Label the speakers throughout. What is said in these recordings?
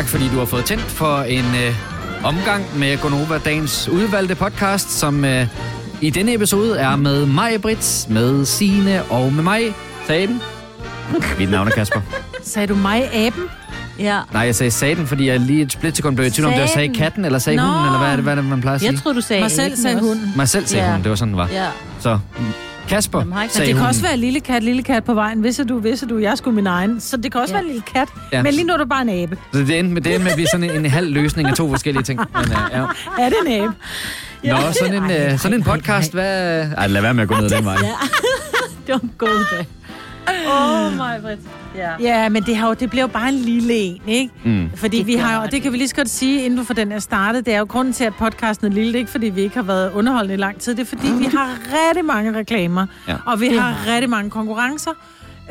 Speaker 1: Tak fordi du har fået tændt for en øh, omgang med Gonova Dagens udvalgte podcast, som øh, i denne episode er med mig, Brits, med Sine og med mig, Saden. Mit navn er Kasper.
Speaker 2: Sagde du mig, aben?
Speaker 3: Ja.
Speaker 1: Nej, jeg sagde Saden, fordi jeg lige et splitsekund blev i tvivl om, det var sagde katten, eller sagde
Speaker 2: Nå.
Speaker 1: hunden, eller hvad er det, hvad er det man plejer at sige?
Speaker 3: Jeg troede, du sagde
Speaker 2: Mig selv sagde hunden.
Speaker 1: Mig selv sagde
Speaker 3: Ja.
Speaker 1: hunden, det var sådan, det var.
Speaker 3: Ja.
Speaker 1: Så Kasper
Speaker 3: Jamen, ikke-
Speaker 1: sagde
Speaker 2: Det kan
Speaker 1: hunden.
Speaker 2: også være en lille kat, lille kat på vejen. Vidste du, vidste du, jeg skulle min egen. Så det kan også
Speaker 3: Ja.
Speaker 2: være en lille kat.
Speaker 1: Ja.
Speaker 2: Men lige nu er du bare en abe.
Speaker 1: Så det endte med, det endte med at blive sådan en, en halv løsning af to forskellige ting. Men, uh, ja.
Speaker 2: Er det en abe?
Speaker 1: Nå, sådan en,
Speaker 2: Ej,
Speaker 1: uh, sådan en
Speaker 2: ej,
Speaker 1: podcast, hvad... Ej, lad være med at gå ned ad den vej.
Speaker 3: Ja. det var en god dag. Åh, oh, mig, Britt. Ja.
Speaker 2: Ja, men det, har jo, det bliver jo bare en lille en, ikke?
Speaker 1: Mm.
Speaker 2: Fordi
Speaker 3: Det
Speaker 2: vi har jo, og det kan vi lige så godt sige, inden for den er startet, det er jo grunden til, at podcasten er lille. Det er ikke, fordi vi ikke har været underholdende i lang tid. Det er, fordi vi har rigtig mange reklamer,
Speaker 1: Ja.
Speaker 2: og vi har
Speaker 3: har
Speaker 2: rigtig mange konkurrencer.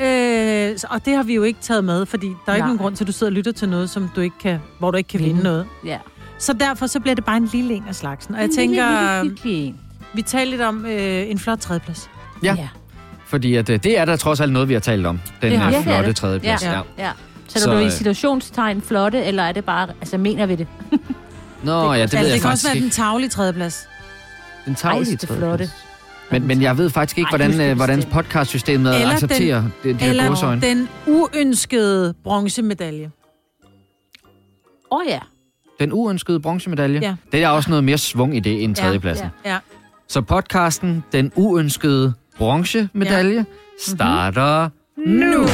Speaker 2: Øh, og det har vi jo ikke taget med, fordi der er ikke
Speaker 3: Nej.
Speaker 2: nogen grund til, at du sidder og lytter til noget, som du ikke kan, hvor du ikke kan vinde
Speaker 3: Vinde.
Speaker 2: noget.
Speaker 3: ja.
Speaker 2: Så derfor så bliver det bare en lille en af slagsen. Og jeg
Speaker 3: En
Speaker 2: tænker,
Speaker 3: lille, lille, hyggelig en.
Speaker 2: vi taler lidt om øh, en flot tredjeplads.
Speaker 1: Ja.
Speaker 3: ja.
Speaker 1: Fordi at, øh, det er der trods alt noget, vi har talt om. Den
Speaker 2: Det har
Speaker 1: øh.
Speaker 3: Ja, det er
Speaker 1: flotte
Speaker 3: det.
Speaker 1: tredjeplads.
Speaker 2: Ja.
Speaker 1: Ja.
Speaker 3: ja.
Speaker 1: Så,
Speaker 3: Så er du i
Speaker 1: øh,
Speaker 3: situationstegn flotte, eller er det bare, altså mener vi det?
Speaker 1: Nå, ja, det ved jeg
Speaker 2: det kan også være
Speaker 1: ikke.
Speaker 2: den taglige tredjeplads.
Speaker 1: Den
Speaker 3: Ej, det er flotte.
Speaker 1: tredjeplads. Men, men jeg ved faktisk ikke,
Speaker 3: Ej,
Speaker 1: hvordan, øh, hvordan podcastsystemet
Speaker 2: Eller
Speaker 1: accepterer det, de her
Speaker 2: Eller
Speaker 1: godsøjne.
Speaker 2: den uønskede bronzemedalje.
Speaker 3: Åh oh, ja.
Speaker 1: Den uønskede bronzemedalje.
Speaker 2: Ja.
Speaker 1: Det er også noget mere svung i det end
Speaker 2: Ja,
Speaker 1: tredjepladsen.
Speaker 3: ja.
Speaker 2: Ja.
Speaker 1: Så podcasten, den uønskede bronzemedalje,
Speaker 2: Mhm.
Speaker 1: starter nu.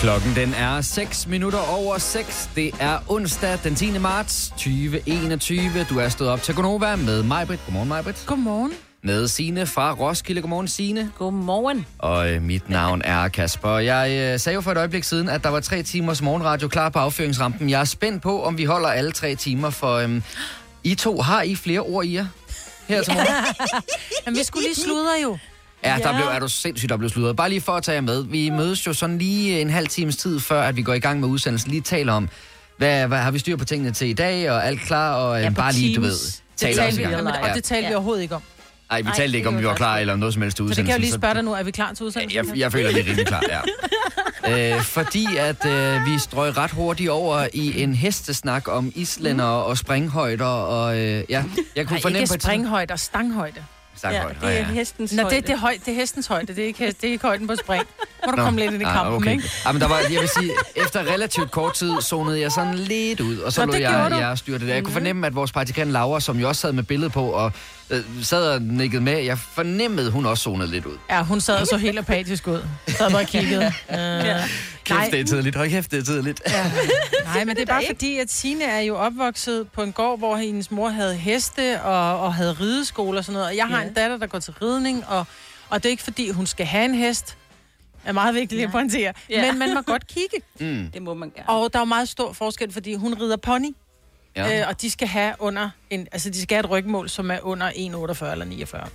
Speaker 1: Klokken den er 6 minutter over 6. Det er onsdag den 10. marts 2021. Du er stået op til Gonova med Majbrit. Godmorgen, Majbrit.
Speaker 2: Godmorgen.
Speaker 1: Med Sine fra Roskilde. Godmorgen, Sine.
Speaker 3: Godmorgen.
Speaker 1: Og øh, mit navn er Kasper. Jeg øh, sagde jo for et øjeblik siden, at der var tre timers morgenradio klar på afføringsrampen. Jeg er spændt på, om vi holder alle tre timer, for øhm, I to har I flere ord i jer her til morgen.
Speaker 2: Men vi skulle lige sludre jo.
Speaker 1: Ja, der blev, er du sindssygt, der blev sludret. Bare lige for at tage jer med. Vi mødes jo sådan lige en halv times tid, før at vi går i gang med udsendelsen. Lige taler om, hvad, hvad har vi styr på tingene til i dag, og alt klar, og
Speaker 3: Ja,
Speaker 1: øh, bare lige, du ved, taler os
Speaker 2: talte
Speaker 1: i
Speaker 2: vi,
Speaker 1: gang.
Speaker 2: jamen, og det talte vi overhovedet ikke om.
Speaker 1: Ej, vi
Speaker 3: Ej,
Speaker 1: talte ikke
Speaker 3: det
Speaker 1: om, vi
Speaker 3: var
Speaker 1: klar eller noget som helst til
Speaker 2: Så det kan jeg jo
Speaker 1: udsendelsen.
Speaker 2: lige spørge dig nu. Er vi klar til udsendelsen?
Speaker 1: Jeg, jeg føler, vi er rimelig klar, ja. øh, fordi at øh, vi strøg ret hurtigt over i en hestesnak om islænder og springhøjder, og øh, ja, jeg kunne
Speaker 2: Nej,
Speaker 1: fornemme
Speaker 2: ikke
Speaker 1: på et
Speaker 2: springhøjde og stanghøjde.
Speaker 1: Stanghøjde,
Speaker 3: det er
Speaker 1: ja.
Speaker 3: hestens
Speaker 2: Nå,
Speaker 3: højde.
Speaker 2: det, det, er høj, det er hestens højde. Det er ikke, hest- det er ikke højden på spring. Må du
Speaker 1: Nå.
Speaker 2: komme lidt ind i
Speaker 1: Ah,
Speaker 2: kampen,
Speaker 1: okay.
Speaker 2: ikke?
Speaker 1: Ja, men der var, jeg vil sige, efter relativt kort tid zonede jeg sådan lidt ud, og så
Speaker 2: Nå,
Speaker 1: lå jeg, jeg styre det der. Jeg kunne fornemme, at vores praktikant Laura, som jo også sad med billedet på, og øh, sad og nikkede med, jeg fornemmede, hun også zonede lidt ud.
Speaker 2: Ja, hun sad og så helt apatisk ud. Sad bare og kiggede. Uh, nej,
Speaker 1: Kæft, det er tidligt. Hold kæft, det er tidligt.
Speaker 2: ja. nej, men det er bare fordi, at Signe er jo opvokset på en gård, hvor hendes mor havde heste og, og havde rideskole og sådan noget. Og jeg har
Speaker 3: Ja.
Speaker 2: en datter, der går til ridning, og, og det er ikke fordi, hun skal have en hest. er meget vigtigt lige at
Speaker 3: Nej.
Speaker 2: pointere.
Speaker 3: Ja.
Speaker 2: Men man må godt kigge.
Speaker 1: Mm.
Speaker 3: Det må man gerne.
Speaker 2: Og der er jo meget stor forskel, fordi hun rider pony.
Speaker 1: Ja.
Speaker 2: Øh, og de skal have under en, altså de skal have et rygmål, som er under 1,48 eller 49.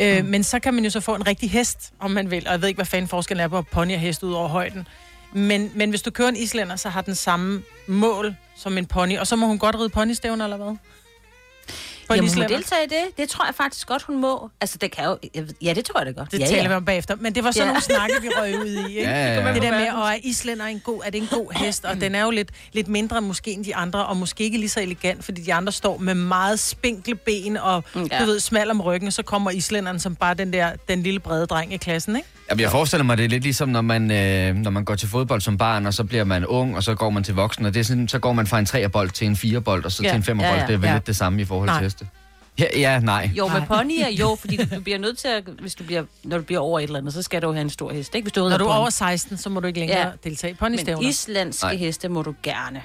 Speaker 2: Øh, Men så kan man jo så få en rigtig hest, om man vil. Og jeg ved ikke, hvad fanden forskellen er på pony og hest ud over højden. Men, men hvis du kører en islænder, så har den samme mål som en pony. Og så må hun godt ride ponystævner, eller hvad? På en
Speaker 3: Jamen, hun deltager i det. Det tror jeg faktisk godt, hun må. Altså, det kan jo... Ja, det tror jeg da godt.
Speaker 2: Det
Speaker 3: ja,
Speaker 2: taler
Speaker 3: ja.
Speaker 2: vi om bagefter. Men det var sådan
Speaker 3: Ja.
Speaker 2: nogle snakke, vi røg ud i. Ikke?
Speaker 1: Ja, ja, ja.
Speaker 2: Det der med, at er islænder en god, er det en god hest? Og den er jo lidt, lidt mindre måske end de andre, og måske ikke lige så elegant, fordi de andre står med meget spinkle ben, og
Speaker 3: Mm,
Speaker 2: ja. du ved, smal om ryggen, så kommer islænderen som bare den der, den lille brede dreng i klassen, ikke?
Speaker 1: Jamen, jeg forestiller mig, det er lidt ligesom, når man, øh, når man går til fodbold som barn, og så bliver man ung, og så går man til voksen, og det er sådan, så går man fra en treerbold til en firebold, og så
Speaker 2: Ja.
Speaker 1: til en femmerbold.
Speaker 3: Ja, ja.
Speaker 1: Det er vel
Speaker 2: Ja.
Speaker 1: lidt det samme i forhold
Speaker 2: Nej.
Speaker 1: til heste. Ja, ja, nej.
Speaker 3: Jo, med ponyer, jo, fordi du bliver nødt til at, hvis du bliver, når du bliver over et eller andet, så skal du have en stor hest, ikke? Hvis du
Speaker 2: Når du er
Speaker 3: pony.
Speaker 2: over 16, så må du ikke længere ja. Deltage i
Speaker 3: Men
Speaker 2: ponystævner.
Speaker 3: islandske
Speaker 1: Nej.
Speaker 3: heste må du gerne.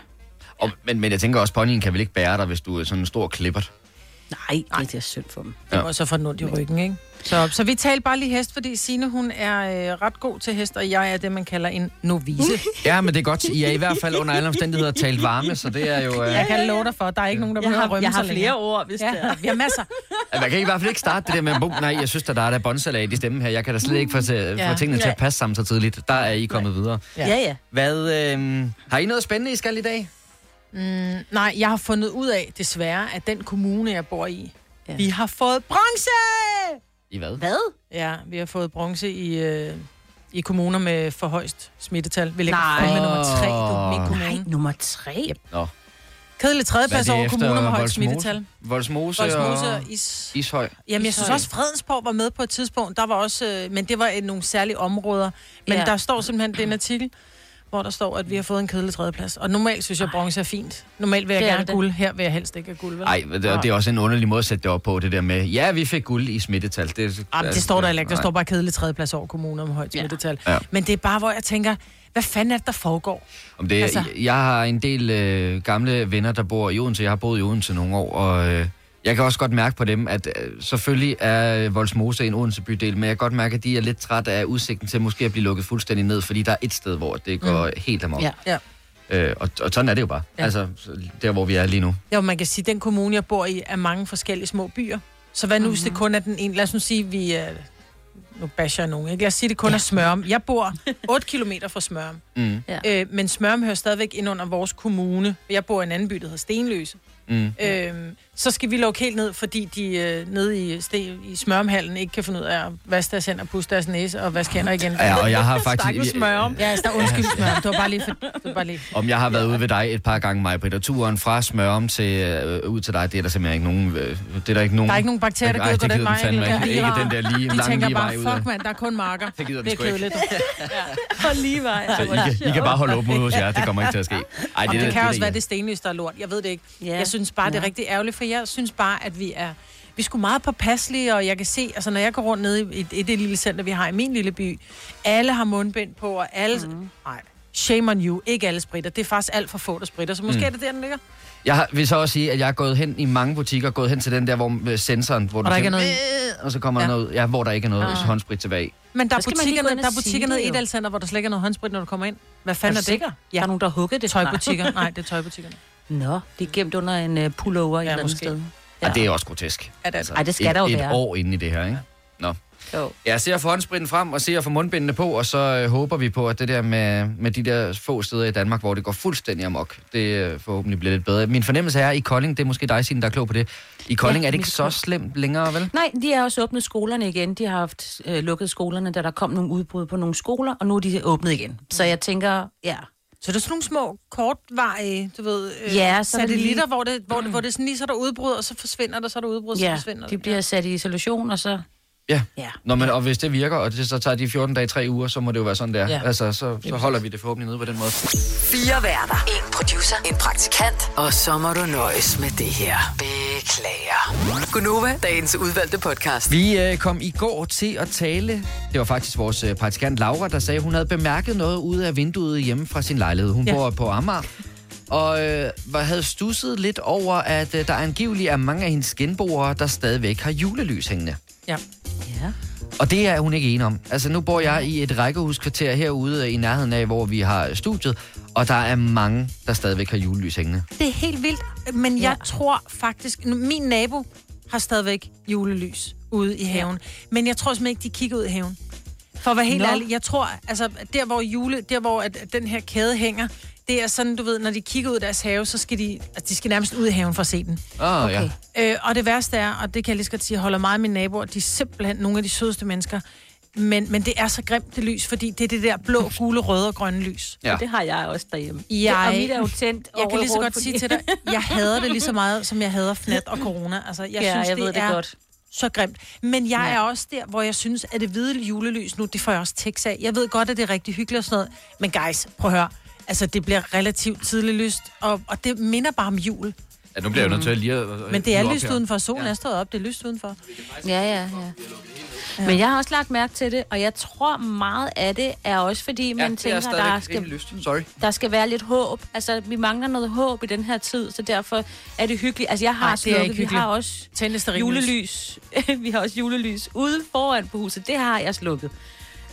Speaker 1: Og, men, men jeg tænker også, ponyen kan vel ikke bære dig, hvis du er sådan en stor klippert.
Speaker 3: Nej, det er synd for dem.
Speaker 2: Det må så den ondt i ryggen, ikke? Så, så vi taler bare lige hest, fordi Signe, hun er øh, ret god til hest, og jeg er det, man kalder en novice.
Speaker 1: Ja, men det er godt. I er i hvert fald under alle omstændigheder talt varme, så det er jo... Øh,
Speaker 2: Jeg kan love dig for, at der er ikke nogen, der
Speaker 3: Jeg
Speaker 2: behøver at rømme
Speaker 3: jeg har flere
Speaker 2: længere.
Speaker 3: ord, hvis det
Speaker 2: Ja,
Speaker 3: er.
Speaker 2: vi har masser.
Speaker 1: Altså, Man kan i hvert fald ikke starte det der med, "Bum, nej, jeg synes, at der er der båndsalat i stemmen her. Jeg kan da slet ikke få, til,
Speaker 2: Ja.
Speaker 1: få tingene til at passe sammen så tidligt. Der er I kommet videre.
Speaker 2: Ja.
Speaker 3: Ja, ja.
Speaker 1: Hvad, øh, har I noget spændende, I skal i dag?
Speaker 2: Mm, nej, jeg har fundet ud af, desværre, at den kommune, jeg bor i, ja. Vi har fået bronze!
Speaker 1: I hvad?
Speaker 3: Hvad?
Speaker 2: Ja, vi har fået bronze i, øh, i kommuner med for højst smittetal. Vi ligger
Speaker 3: Nej.
Speaker 2: fandme nummer tre du, min kommune.
Speaker 3: Nej, nummer tre? Yep.
Speaker 1: Nå.
Speaker 2: Kedelig tredjeplads
Speaker 1: er
Speaker 2: over kommuner med højt smittetal.
Speaker 1: Voldsmose,
Speaker 2: Voldsmose
Speaker 1: og
Speaker 2: og Is...
Speaker 1: Ishøj.
Speaker 2: Jamen, jeg synes også, Fredensborg var med på et tidspunkt. Der var også, øh, men det var øh, nogle særlige områder. Men
Speaker 3: Ja.
Speaker 2: der står simpelthen, det er en artikel, hvor der står, at vi har fået en kedelig tredjeplads. Og normalt synes jeg, at bronze er fint. Normalt vil jeg
Speaker 3: Det er
Speaker 2: gerne
Speaker 3: det.
Speaker 2: guld. Her vil jeg helst ikke have guld, vel?
Speaker 1: Nej, det, det er også en underlig måde at sætte det op på, det der med, ja, vi fik guld i smittetal. Det,
Speaker 2: Jamen, det står der ikke. Der står bare kedelig tredjeplads over kommuner med højt
Speaker 3: Ja.
Speaker 2: smittetal.
Speaker 1: Ja.
Speaker 2: Men det er bare, hvor jeg tænker, hvad fanden er det, der foregår?
Speaker 1: Om det,
Speaker 2: Altså-
Speaker 1: altså... Jeg har en del øh, gamle venner, der bor i Odense. Jeg har boet i Odense nogle år, og øh, jeg kan også godt mærke på dem, at øh, selvfølgelig er Voldsmose en Odense bydel, men jeg kan godt mærke, at de er lidt træt af udsigten til måske at blive lukket fuldstændig ned, fordi der er et sted, hvor det går mm. helt amok.
Speaker 3: Ja.
Speaker 2: Ja.
Speaker 1: Øh, og, og sådan er det jo bare.
Speaker 2: Ja.
Speaker 1: Ja. Altså, så der hvor vi er lige nu.
Speaker 2: Jo, man kan sige, at den kommune, jeg bor i, er mange forskellige små byer. Så hvad nu, mm-hmm. hvis det kun er den ene? Lad os nu sige, vi er... Nu basher jeg nogen, ikke? Lad os sige, det kun ja. er Smørum. Jeg bor 8 kilometer fra Smørum.
Speaker 1: Mm.
Speaker 3: Ja.
Speaker 2: Øh, men Smørum hører stadigvæk ind under vores kommune. Jeg bor i en anden by, der hedder Stenløse.
Speaker 1: Mm.
Speaker 2: Øhm, så skal vi lukke helt ned, fordi de øh, nede i, ste, i Smørumhallen ikke kan finde ud af at vaske deres hænder, puste deres næse og vaske hænder igen.
Speaker 1: Ja, og jeg har faktisk...
Speaker 2: Smørum. Ja, der undskyld Smørum. Det var bare lige for... Det var bare lige.
Speaker 1: Om jeg har været ude ved dig et par gange, mig, og turen fra Smørum til, øh, ud til dig, det er der simpelthen ikke nogen... Øh, det er der ikke nogen...
Speaker 2: Der er ikke nogen bakterier, der gider
Speaker 1: det
Speaker 2: gå den vej.
Speaker 1: den fandme
Speaker 2: Nicolai.
Speaker 1: ikke. Ikke den der lige,
Speaker 2: De
Speaker 1: lange
Speaker 2: tænker
Speaker 1: lige
Speaker 2: bare,
Speaker 1: vej ud
Speaker 2: fuck mand, der er kun marker.
Speaker 1: Det gider den
Speaker 2: Det er
Speaker 1: sgu ikke.
Speaker 2: kedeligt.
Speaker 3: Og lige vej.
Speaker 1: Så I kan, I kan bare holde åbent ud hos jer, det kommer ikke til at ske. Ej,
Speaker 2: det, det kan også være,
Speaker 1: det.
Speaker 2: det er stenløs, der er lort. Jeg ved det ikke.
Speaker 3: Ja.
Speaker 2: Jeg synes bare, det er
Speaker 3: Ja.
Speaker 2: rigtig ærgerligt, for jeg synes bare, at vi er... Vi er sgu meget påpasselige, og jeg kan se, altså når jeg går rundt nede i, i det lille center, vi har i min lille by, alle har mundbind på, og alle... Mm. Nej, shame on you. Ikke alle spritter. Det er faktisk alt for få, der spritter, så måske
Speaker 1: Mm.
Speaker 2: er det der, den ligger.
Speaker 1: Jeg har, vil så også sige, at jeg er gået hen i mange butikker, gået hen til den der, hvor med sensoren, hvor
Speaker 2: der
Speaker 1: du
Speaker 2: ikke er
Speaker 1: tænker,
Speaker 2: noget
Speaker 1: "Øh", og så kommer
Speaker 2: Ja.
Speaker 1: der noget, ja, hvor der ikke er noget
Speaker 3: Ah.
Speaker 1: håndsprit tilbage.
Speaker 2: Men der er
Speaker 3: Så skal man lige
Speaker 2: butikker,
Speaker 3: gå ind
Speaker 2: der
Speaker 3: og
Speaker 2: er nede i Center, hvor der slet ikke er noget håndsprit, når du kommer ind. Hvad
Speaker 3: Er
Speaker 2: fanden
Speaker 3: du
Speaker 2: er, det?
Speaker 3: sikker?
Speaker 2: Ja.
Speaker 3: Der er nogen, der har hugget det.
Speaker 2: Tøjbutikker. Nej, det er tøjbutikkerne.
Speaker 3: Nå, det er gemt under en uh, pullover ja, et eller andet sted.
Speaker 1: Ja. Og det er også grotesk.
Speaker 2: Ja, det er det.
Speaker 3: Ej, det skal
Speaker 1: et,
Speaker 3: der jo
Speaker 1: et
Speaker 3: være.
Speaker 1: år inde i det her, ikke? Nå.
Speaker 3: Jo.
Speaker 1: Jeg ser for håndspritten frem og ser for mundbindene på, og så øh, håber vi på, at det der med, med de der få steder i Danmark, hvor det går fuldstændig amok, det øh, forhåbentlig bliver lidt bedre. Min fornemmelse er, at i Kolding, det er måske dig, Signe, der er klog på det, i Kolding
Speaker 3: Ja,
Speaker 1: er det ikke så slemt længere, vel?
Speaker 3: Nej, de har også åbnet skolerne igen. De har haft øh, lukket skolerne, da der kom nogle udbrud på nogle skoler, og nu er de åbnet igen. Så jeg tænker, ja,
Speaker 2: Så det er sådan nogle små kortveje, du ved, øh,
Speaker 3: Ja, så er det
Speaker 2: satellitter,
Speaker 3: lige-
Speaker 2: hvor det, hvor, det, hvor det sådan lige, så er der udbrud, og så forsvinder der, så er der udbrud, så
Speaker 3: ja
Speaker 2: forsvinder
Speaker 3: de
Speaker 2: det.
Speaker 3: bliver sat i isolation, og så...
Speaker 1: Ja.
Speaker 3: Ja.
Speaker 1: Nå, men, og hvis det virker, og det så tager de 14 dage, 3 uger, så må det jo være sådan der.
Speaker 2: Ja.
Speaker 1: Ja. Altså, så, så holder vi det forhåbentlig nede på den måde.
Speaker 4: Fire værter. En producer. En praktikant. Og så må du nøjes med det her. Beklager. Gunova, dagens udvalgte podcast.
Speaker 1: Vi øh, kom i går til at tale. Det var faktisk vores øh, praktikant Laura, der sagde, at hun havde bemærket noget ude af vinduet hjemme fra sin lejlighed. Hun
Speaker 2: Ja.
Speaker 1: bor på Amager. Og øh, var- havde stusset lidt over, at øh, der angiveligt er mange af hendes genboere, der stadigvæk har julelys hængende.
Speaker 2: Ja.
Speaker 3: Ja.
Speaker 1: Og det er hun ikke enig om. Altså, nu bor jeg i et rækkehuskvarter herude i nærheden af, hvor vi har studiet, og der er mange, der stadigvæk har julelys hængende.
Speaker 2: Det er helt vildt, men jeg
Speaker 3: Ja.
Speaker 2: tror faktisk... Min nabo har stadigvæk julelys ude i haven. Men jeg tror simpelthen ikke, de kigger ud i haven. For at være helt
Speaker 3: Nå.
Speaker 2: ærlig, jeg tror, altså, der hvor jule, der hvor at, at den her kæde hænger, det er sådan, du ved, når de kigger ud i deres have, så skal de, altså, de skal nærmest ud i haven for at se den.
Speaker 1: Ah,
Speaker 3: Okay.
Speaker 1: ja.
Speaker 2: Øh, og det værste er, og det kan jeg lige så godt sige, jeg holder meget af mine naboer, de er simpelthen nogle af de sødeste mennesker. Men, men det er så grimt, det lys, fordi det er det der blå, gule, røde og grønne lys.
Speaker 1: Ja.
Speaker 3: ja. Det har jeg også derhjemme.
Speaker 2: Jeg-
Speaker 3: Og mit er jo tændt
Speaker 2: Jeg kan lige så godt sige til dig, jeg hader det lige så meget, som jeg hader fnat og corona. Altså, jeg
Speaker 3: ja,
Speaker 2: synes,
Speaker 3: jeg
Speaker 2: det
Speaker 3: ved det
Speaker 2: er
Speaker 3: godt.
Speaker 2: Så grimt. Men jeg
Speaker 3: Ja.
Speaker 2: er også der, hvor jeg synes, at det hvide julelys nu, det får jeg også tekst af. Jeg ved godt, at det er rigtig hyggeligt og sådan noget. Men guys, prøv at høre. Altså, det bliver relativt tidligt lyst, og, og det minder bare om jul.
Speaker 1: ja nu bliver jeg jo nødt til at lige at, at
Speaker 2: Men det er lyst udenfor. Solen er stået op. Det er lyst udenfor.
Speaker 3: Ja, ja, ja. Men jeg har også lagt mærke til det, og jeg tror meget af det er også fordi, man
Speaker 1: Ja, er
Speaker 3: tænker, der
Speaker 1: skal... lyst. Sorry.
Speaker 3: der skal være lidt håb. Altså, vi mangler noget håb i den her tid, så derfor er det hyggeligt. Altså, jeg har
Speaker 2: Ej,
Speaker 3: slukket, vi har også julelys. vi har også julelys ude foran på huset. Det har jeg slukket.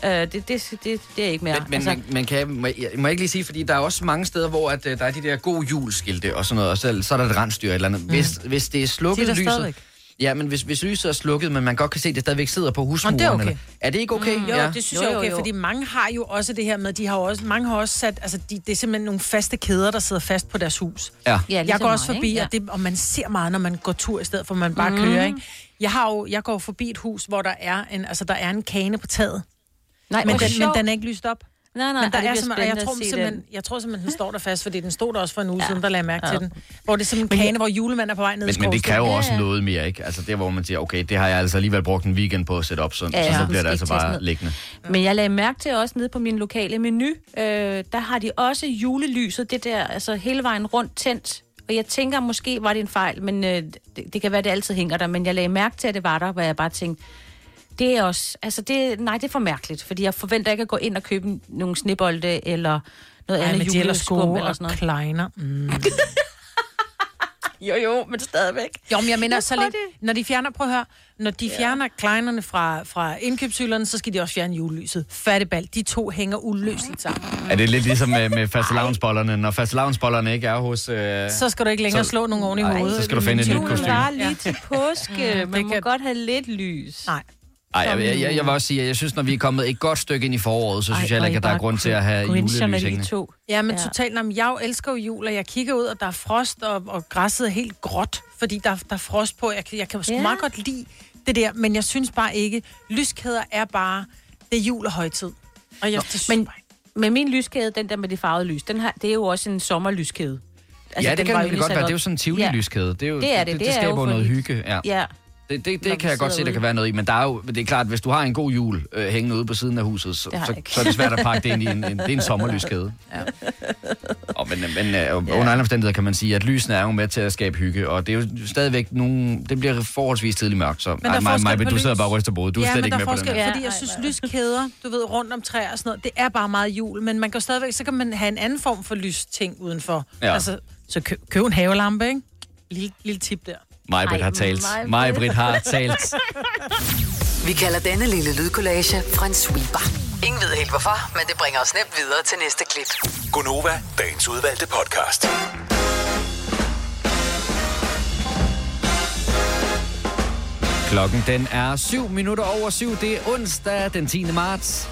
Speaker 3: Uh, det, det, det, det er ikke mere.
Speaker 1: Men, men, altså, men kan jeg, må, jeg, må jeg ikke lige sige, fordi der er også mange steder, hvor at, uh, der er de der gode julskilte og sådan noget, og så, så er der et rensdyr eller andet. Mm. Hvis, hvis det er slukket
Speaker 2: Det er
Speaker 1: lyset...
Speaker 2: stadigvæk.
Speaker 1: Ja, men hvis, hvis lyset er slukket, men man godt kan se, at det stadigvæk sidder på husmuren.
Speaker 2: Det er okay.
Speaker 1: Eller, er det ikke okay?
Speaker 2: Jo, ja. det synes
Speaker 3: Jo,
Speaker 2: jeg er
Speaker 3: jo,
Speaker 2: okay,
Speaker 3: jo.
Speaker 2: fordi mange har jo også det her med, de har jo også, mange har også sat, altså de, det er simpelthen nogle faste kæder, der sidder fast på deres hus.
Speaker 1: Ja.
Speaker 3: ja,
Speaker 2: jeg
Speaker 3: ligesom
Speaker 2: går også
Speaker 3: mig,
Speaker 2: forbi,
Speaker 3: ikke?
Speaker 2: og, det, og man ser meget, når man går tur, i stedet for at man bare mm. kører, ikke? Jeg, har jo, jeg går forbi et hus, hvor der er en, altså, der er en kane på taget.
Speaker 3: Nej,
Speaker 2: Men, den, men den er ikke lyst op.
Speaker 3: Nej, nej,
Speaker 2: Men der er
Speaker 3: bliver
Speaker 2: simpelthen, jeg tror, simpelthen,
Speaker 3: den.
Speaker 2: jeg tror simpelthen, den står der fast, fordi den stod der også for en uge siden, der lagde jeg mærke
Speaker 3: Ja.
Speaker 2: til den. Hvor det er simpelthen en kane, hvor julemanden er på vej ned i
Speaker 1: Men, men det kræver
Speaker 3: Ja,
Speaker 1: også
Speaker 3: ja.
Speaker 1: noget mere, ikke? Altså der, hvor man siger, okay, det har jeg altså alligevel brugt en weekend på at sætte op, så,
Speaker 3: Ja,
Speaker 1: så,
Speaker 3: ja.
Speaker 1: så bliver det altså bare liggende.
Speaker 3: Men jeg lagde mærke til også nede på min lokale menu, øh, der har de også julelyset, det der, altså hele vejen rundt tændt. Og jeg tænker, måske var det en fejl, men øh, det, det kan være, det altid hænger der. Men jeg lagde mærke til, at det var der, hvor jeg bare tænkte, det er også, altså det, nej, det er for mærkeligt, fordi jeg forventer ikke at gå ind og købe nogle snebolde eller noget
Speaker 2: Ja,
Speaker 3: andet juleskum eller sådan noget.
Speaker 2: kleiner. Mm.
Speaker 3: Jo, jo, men stadigvæk.
Speaker 2: Jo, men jeg mener,
Speaker 3: Jeg
Speaker 2: så lidt, når de fjerner, prøv at høre, når de fjerner kleinerne fra, fra indkøbshylderne, så skal de også fjerne julelyset. Fattebal, de to hænger uløseligt sammen.
Speaker 1: Er det lidt ligesom med, med fastelavnsbollerne? Når fastelavnsbollerne ikke er hos... Øh...
Speaker 2: Så skal du ikke længere
Speaker 1: Så-
Speaker 2: slå nogen oven i
Speaker 1: Nej,
Speaker 2: hovedet.
Speaker 1: så skal du finde et nyt
Speaker 3: Julen
Speaker 1: kostume.
Speaker 3: var lige til påske. Man
Speaker 2: det
Speaker 3: må
Speaker 2: kan-
Speaker 3: godt have lidt lys.
Speaker 2: Nej.
Speaker 1: Ej, jeg, jeg, jeg, jeg vil også sige, at jeg synes, når vi er kommet et godt stykke ind i foråret, så synes jeg heller ikke, at der er grund til at have julelys hængende.
Speaker 3: to.
Speaker 2: Ja, men
Speaker 3: Ja.
Speaker 2: ja. totalt, jamen, jeg jo elsker jo jul, og jeg kigger ud, og der er frost, og, og græsset er helt gråt, fordi der, der er frost på. Jeg, kan- jeg kan jo
Speaker 3: Ja.
Speaker 2: ja. meget godt lide det der, men jeg synes bare ikke, lyskæder er bare, det er jul og højtid. Og jeg, det synes
Speaker 3: Men
Speaker 2: men,
Speaker 3: min lyskæde, den der med de farvede lys, den har, det er jo også en sommerlyskæde.
Speaker 1: Altså, ja, det
Speaker 3: den
Speaker 1: kan det
Speaker 3: jo
Speaker 1: godt være.
Speaker 3: op-
Speaker 1: Det er jo sådan en tivoli-lyskæde. Det, er jo,
Speaker 3: Det er det.
Speaker 1: Det,
Speaker 3: Det
Speaker 1: det
Speaker 3: er
Speaker 1: skaber
Speaker 3: jo
Speaker 1: noget hygge. Ja.
Speaker 3: Ja,
Speaker 1: Det, det, det kan jeg godt se, der kan være noget i. Men der er jo, det er klart, hvis du har en god jul øh, hængende ude på siden af huset, så, så, så er det svært at pakke det ind i en, en, det er en sommerlyskæde. Ja. Og, men men øh, under alle omstændigheder kan man sige, at lysene er jo med til at skabe hygge, og det er jo stadigvæk nogle, det bliver forholdsvis tidligt mørkt, så
Speaker 2: der er
Speaker 1: Ej, Maja,
Speaker 2: på
Speaker 1: du sidder bare og ryster hovedet. Du er
Speaker 2: ja,
Speaker 1: slet
Speaker 2: men
Speaker 1: ikke
Speaker 2: der
Speaker 1: med
Speaker 2: er
Speaker 1: på den her.
Speaker 2: fordi jeg synes, lyskæder, du ved, rundt om træer og sådan noget, det er bare meget jul, men man kan stadigvæk, så kan man have en anden form for lysting udenfor.
Speaker 1: Ja.
Speaker 2: Altså, så køb, køb en havelampe, ikke? Lille, lille tip der.
Speaker 1: Maja-Britt
Speaker 3: Ej,
Speaker 1: har talt.
Speaker 3: Maj-Brit.
Speaker 1: Har talt.
Speaker 4: Vi kalder denne lille lydkollage en sweeper. Ingen ved helt hvorfor, men det bringer os nemt videre til næste klip.
Speaker 5: Gunova, dagens udvalgte podcast.
Speaker 1: Klokken den er 7 minutter over 7. Det er onsdag den 10. marts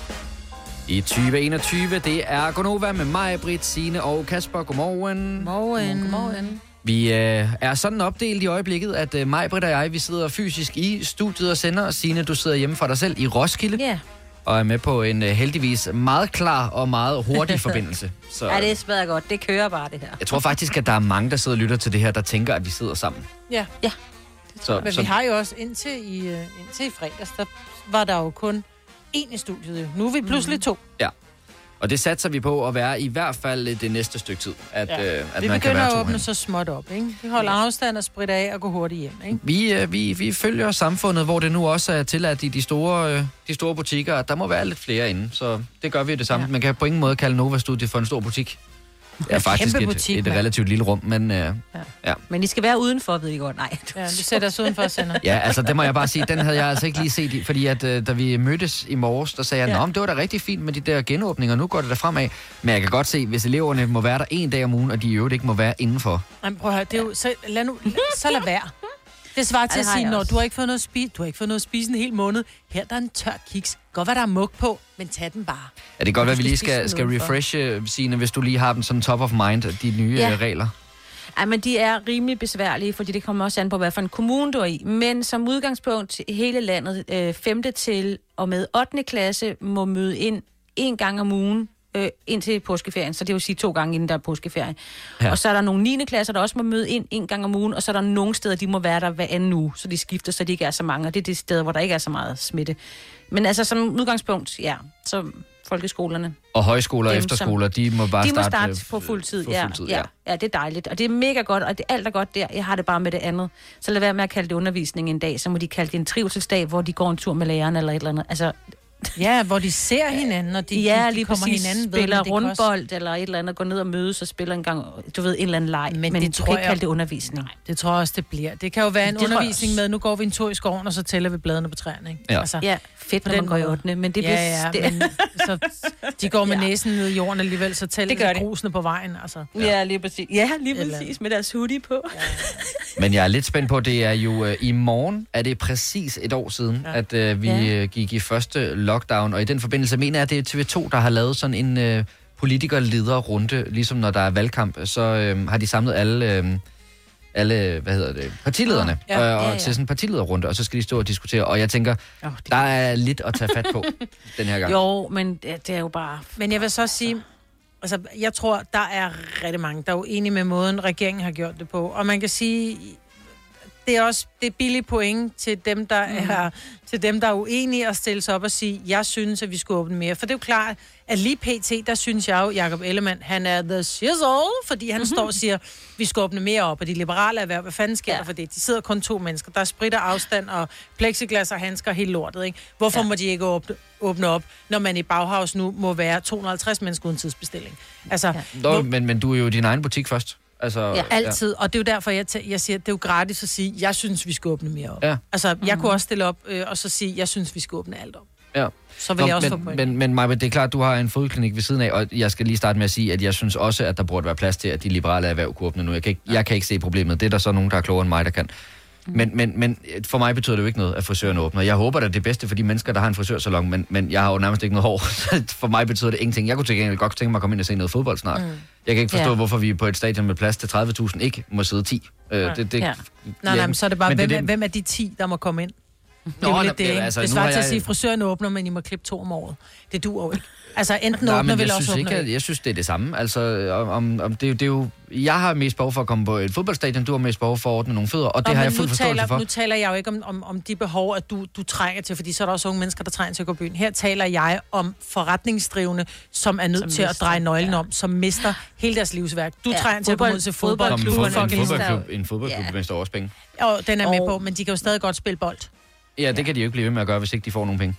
Speaker 1: i 2021. Det er Gonova med mig, Britt, Signe og Kasper. Godmorgen.
Speaker 2: Morgen.
Speaker 3: Godmorgen.
Speaker 1: Vi øh, er sådan opdelt i øjeblikket, at øh, mig, Britt og jeg, vi sidder fysisk i studiet og sender. Og Signe, du sidder hjemme for dig selv i Roskilde
Speaker 3: Ja.
Speaker 1: og er med på en øh, heldigvis meget klar og meget hurtig forbindelse. Så
Speaker 3: ja, det smager godt. Det kører bare, det her.
Speaker 1: jeg tror faktisk, at der er mange, der sidder og lytter til det her, der tænker, at vi sidder sammen.
Speaker 2: Ja,
Speaker 1: Så,
Speaker 2: men
Speaker 1: så
Speaker 2: vi har jo også indtil i, uh, indtil i fredags, der var der jo kun én i studiet. Nu er vi pludselig to.
Speaker 1: Ja. Og det satser vi på at være i hvert fald det næste stykke tid. At, ja. øh, at
Speaker 2: vi
Speaker 1: man kan
Speaker 2: begynder
Speaker 1: være
Speaker 2: at
Speaker 1: to
Speaker 2: åbne
Speaker 1: herinde.
Speaker 2: så småt op, ikke? Vi holder afstand og spritter af og går hurtigt hjem, ikke?
Speaker 1: Vi, øh, vi, vi følger samfundet, hvor det nu også er tilladt i de store, øh, de store butikker. at Der må være lidt flere inde, så det gør vi det samme. Ja.
Speaker 2: Ja.
Speaker 1: Man kan på ingen måde kalde Nova Studio for en stor butik. Er faktisk
Speaker 2: kæmpe
Speaker 1: et,
Speaker 2: butik,
Speaker 1: et
Speaker 2: mand.
Speaker 1: relativt lille rum, men øh,
Speaker 3: Men I skal være udenfor, ved I godt. Nej.
Speaker 2: Ja, vi sætter os udenfor og sender.
Speaker 1: ja, altså det må jeg bare sige, den havde jeg altså ikke lige set, i, fordi at øh, da vi mødtes i morges, der sagde jeg,
Speaker 2: Ja.
Speaker 1: Nå, men det var da rigtig fint med de der genåbninger, nu går det der fremad. Men jeg kan godt se, hvis eleverne må være der en dag om ugen, og de i øvrigt ikke må være indenfor.
Speaker 2: Jamen, prøv at høre, det er jo, så, lad nu, så lad være. Det svarer til
Speaker 3: Ja,
Speaker 2: at
Speaker 3: det
Speaker 2: sige, når du har ikke fået noget at spise, du har ikke fået noget at spise en hel måned. Her der er en tør kiks. Godt, hvad der er mug på, men tag den bare.
Speaker 1: Er det godt, at vi lige skal,
Speaker 2: den
Speaker 1: skal refreshe, Signe, hvis du lige har dem sådan top of mind, de nye
Speaker 3: Ja.
Speaker 1: ja. regler?
Speaker 3: Ej, men de er rimelig besværlige, fordi det kommer også an på, hvad for en kommune du er i. Men som udgangspunkt hele landet, øh, 5. til og med 8. klasse, må møde ind en gang om ugen øh, indtil påskeferien. Så det vil sige to gange inden der er påskeferie.
Speaker 1: Ja.
Speaker 3: Ja. Og så er der nogle 9. klasser, der også må møde ind en gang om ugen, og så er der nogle steder, de må være der hver anden uge, så de skifter, så de ikke er så mange. Og det er de steder, hvor der ikke er så meget smitte. Men altså som udgangspunkt, ja, så folkeskolerne.
Speaker 1: Og højskoler og
Speaker 3: Dem, som-
Speaker 1: efterskoler, de må bare
Speaker 3: De må
Speaker 1: starte,
Speaker 3: starte
Speaker 1: øh,
Speaker 3: på fuld tid, ja,
Speaker 1: tid,
Speaker 3: ja. ja. det er dejligt. Og det er mega godt, og det, alt er godt der. Jeg har det bare med det andet. Så lad være med at kalde det undervisning en dag. Så må de kalde det en trivselsdag, hvor de går en tur med læreren eller et eller andet. Altså,
Speaker 2: Ja, hvor de ser hinanden, og de,
Speaker 3: ja,
Speaker 2: de, de
Speaker 3: lige
Speaker 2: kommer
Speaker 3: præcis
Speaker 2: hinanden ved.
Speaker 3: spiller rundbold eller et eller andet, går ned og mødes og spiller en gang, du ved, en eller anden leg.
Speaker 2: Men
Speaker 3: Men,
Speaker 2: det tror
Speaker 3: kan ikke
Speaker 2: jeg-
Speaker 3: kalde det undervisning.
Speaker 2: Det tror jeg også, det bliver. Det kan jo være en
Speaker 3: Det
Speaker 2: undervisning med, nu går vi en tur i skoven, og så tæller vi bladene på træerne. Ikke?
Speaker 1: Ja.
Speaker 2: Altså,
Speaker 3: Ja, fedt, når
Speaker 2: den
Speaker 3: man går i
Speaker 2: måde.
Speaker 3: 8. Men det bliver...
Speaker 2: ja, ja,
Speaker 3: det,
Speaker 2: men så, de går med
Speaker 3: Ja.
Speaker 2: næsen ned i jorden alligevel, så tæller
Speaker 3: Det gør
Speaker 2: de grusene på vejen. Altså.
Speaker 3: ja, lige præcis. Ja, lige
Speaker 2: Eller-
Speaker 3: præcis, med deres hoodie på.
Speaker 1: Men jeg er lidt spændt på, det er jo øh, i morgen, er det præcis et år siden, ja.
Speaker 2: Ja.
Speaker 1: at øh, vi
Speaker 3: Ja.
Speaker 1: øh, gik i første lockdown. Og i den forbindelse mener jeg, at det er TV2, der har lavet sådan en øh, politikerleder runde, ligesom når der er valgkamp, så øh, har de samlet alle... Øh, alle, hvad hedder det, partilederne,
Speaker 2: Ja.
Speaker 1: øh, og
Speaker 3: Ja, ja.
Speaker 1: til sådan en partilederrunde, og så skal de stå og diskutere. Og jeg tænker,
Speaker 2: Oh,
Speaker 1: der er lidt at tage fat på den her gang.
Speaker 3: Jo, men det, det er jo bare...
Speaker 2: Men jeg vil så sige, altså, jeg tror, der er rigtig mange, der er uenige med måden, regeringen har gjort det på. Og man kan sige, det er også det er billige point til dem, der mm. er, til dem, der er uenige at stille sig op og sige, jeg synes, at vi skulle åbne mere. For det er jo klart, at lige pt, der synes jeg jo, Jacob Ellemann, han er the shizzle, fordi han står og siger, vi skal åbne mere op, og de liberale erhverv, hvad fanden sker ja. Der for det? De sidder kun to mennesker, der er spritter afstand og plexiglas og handsker helt lortet, ikke? Hvorfor ja. Må de ikke åbne, åbne op, når man i Bauhaus nu må være 250 mennesker uden tidsbestilling? Altså, ja.
Speaker 1: Nå, men, men du er jo din egen butik først. Altså,
Speaker 3: Ja,
Speaker 2: Altid, og det er jo derfor, jeg, tæ- jeg siger, at det er jo gratis at sige, jeg synes, vi skal åbne mere op.
Speaker 1: Ja.
Speaker 2: Altså, jeg kunne også stille op øh, og så sige, jeg synes, vi skal åbne alt op.
Speaker 1: Ja.
Speaker 2: Så vil jeg også få
Speaker 1: men,
Speaker 2: point.
Speaker 1: men, men Maja, det er klart, du har en fodklinik ved siden af, og jeg skal lige starte med at sige, at jeg synes også, at der burde være plads til, at de liberale erhverv kunne åbne nu. Jeg kan ikke, jeg kan ikke se problemet. Det er der så nogen, der er klogere end mig, der kan. Men, men, men for mig betyder det jo ikke noget, at frisøren åbner. Jeg håber da det er det bedste for de mennesker, der har en frisørsalon, men, men jeg har jo nærmest ikke noget hår. For mig betyder det ingenting. Jeg kunne til gengæld godt tænke mig at komme ind og se noget fodbold snart. Mm. Jeg kan ikke forstå,
Speaker 3: Ja.
Speaker 1: hvorfor vi på et stadion med plads til 30.000 ikke må sidde 10. Øh, det, det,
Speaker 3: Ja.
Speaker 2: nej, nej, men så er det bare, hvem,
Speaker 1: det
Speaker 2: er, hvem er de 10, der må komme ind? Det
Speaker 1: Nå,
Speaker 2: er jo
Speaker 1: nå,
Speaker 2: lidt det, ikke?
Speaker 1: altså,
Speaker 2: det
Speaker 1: nu
Speaker 2: svarer til at
Speaker 1: jeg-
Speaker 2: sige, at frisøren åbner, men I må klippe to om året. Det duer jo ikke. Altså, enten
Speaker 1: Nej,
Speaker 2: åbner
Speaker 1: men
Speaker 2: vi,
Speaker 1: jeg
Speaker 2: eller
Speaker 1: synes
Speaker 2: også
Speaker 1: ikke, at, jeg synes, det er det samme. Altså, om, om det, er jo- det er jo, jeg har mest behov for at komme på et fodboldstadion, du har mest behov for at ordne nogle fødder, og det
Speaker 2: Nå,
Speaker 1: har jeg
Speaker 2: nu
Speaker 1: fuld forståelse
Speaker 2: taler,
Speaker 1: for.
Speaker 2: Nu taler jeg jo ikke om, om, om de behov, at du, du trænger til, fordi så er der også unge mennesker, der trænger til at gå i byen. Her taler jeg om forretningsdrivende, som er nødt
Speaker 3: Som
Speaker 2: til at
Speaker 3: mister,
Speaker 2: dreje nøglen
Speaker 3: ja.
Speaker 2: om, som mister hele deres livsværk. Du
Speaker 3: Ja,
Speaker 2: trænger til at ud til
Speaker 1: Som
Speaker 2: fodbold.
Speaker 1: en,
Speaker 3: fodboldklubber,
Speaker 1: fodbold, en fodboldklub, en fodboldklub
Speaker 3: Ja.
Speaker 1: mister også penge.
Speaker 2: Og den er med på, men de kan jo stadig godt spille bold.
Speaker 1: Ja, det kan de jo ikke blive ved med at gøre, hvis ikke de får nogen penge.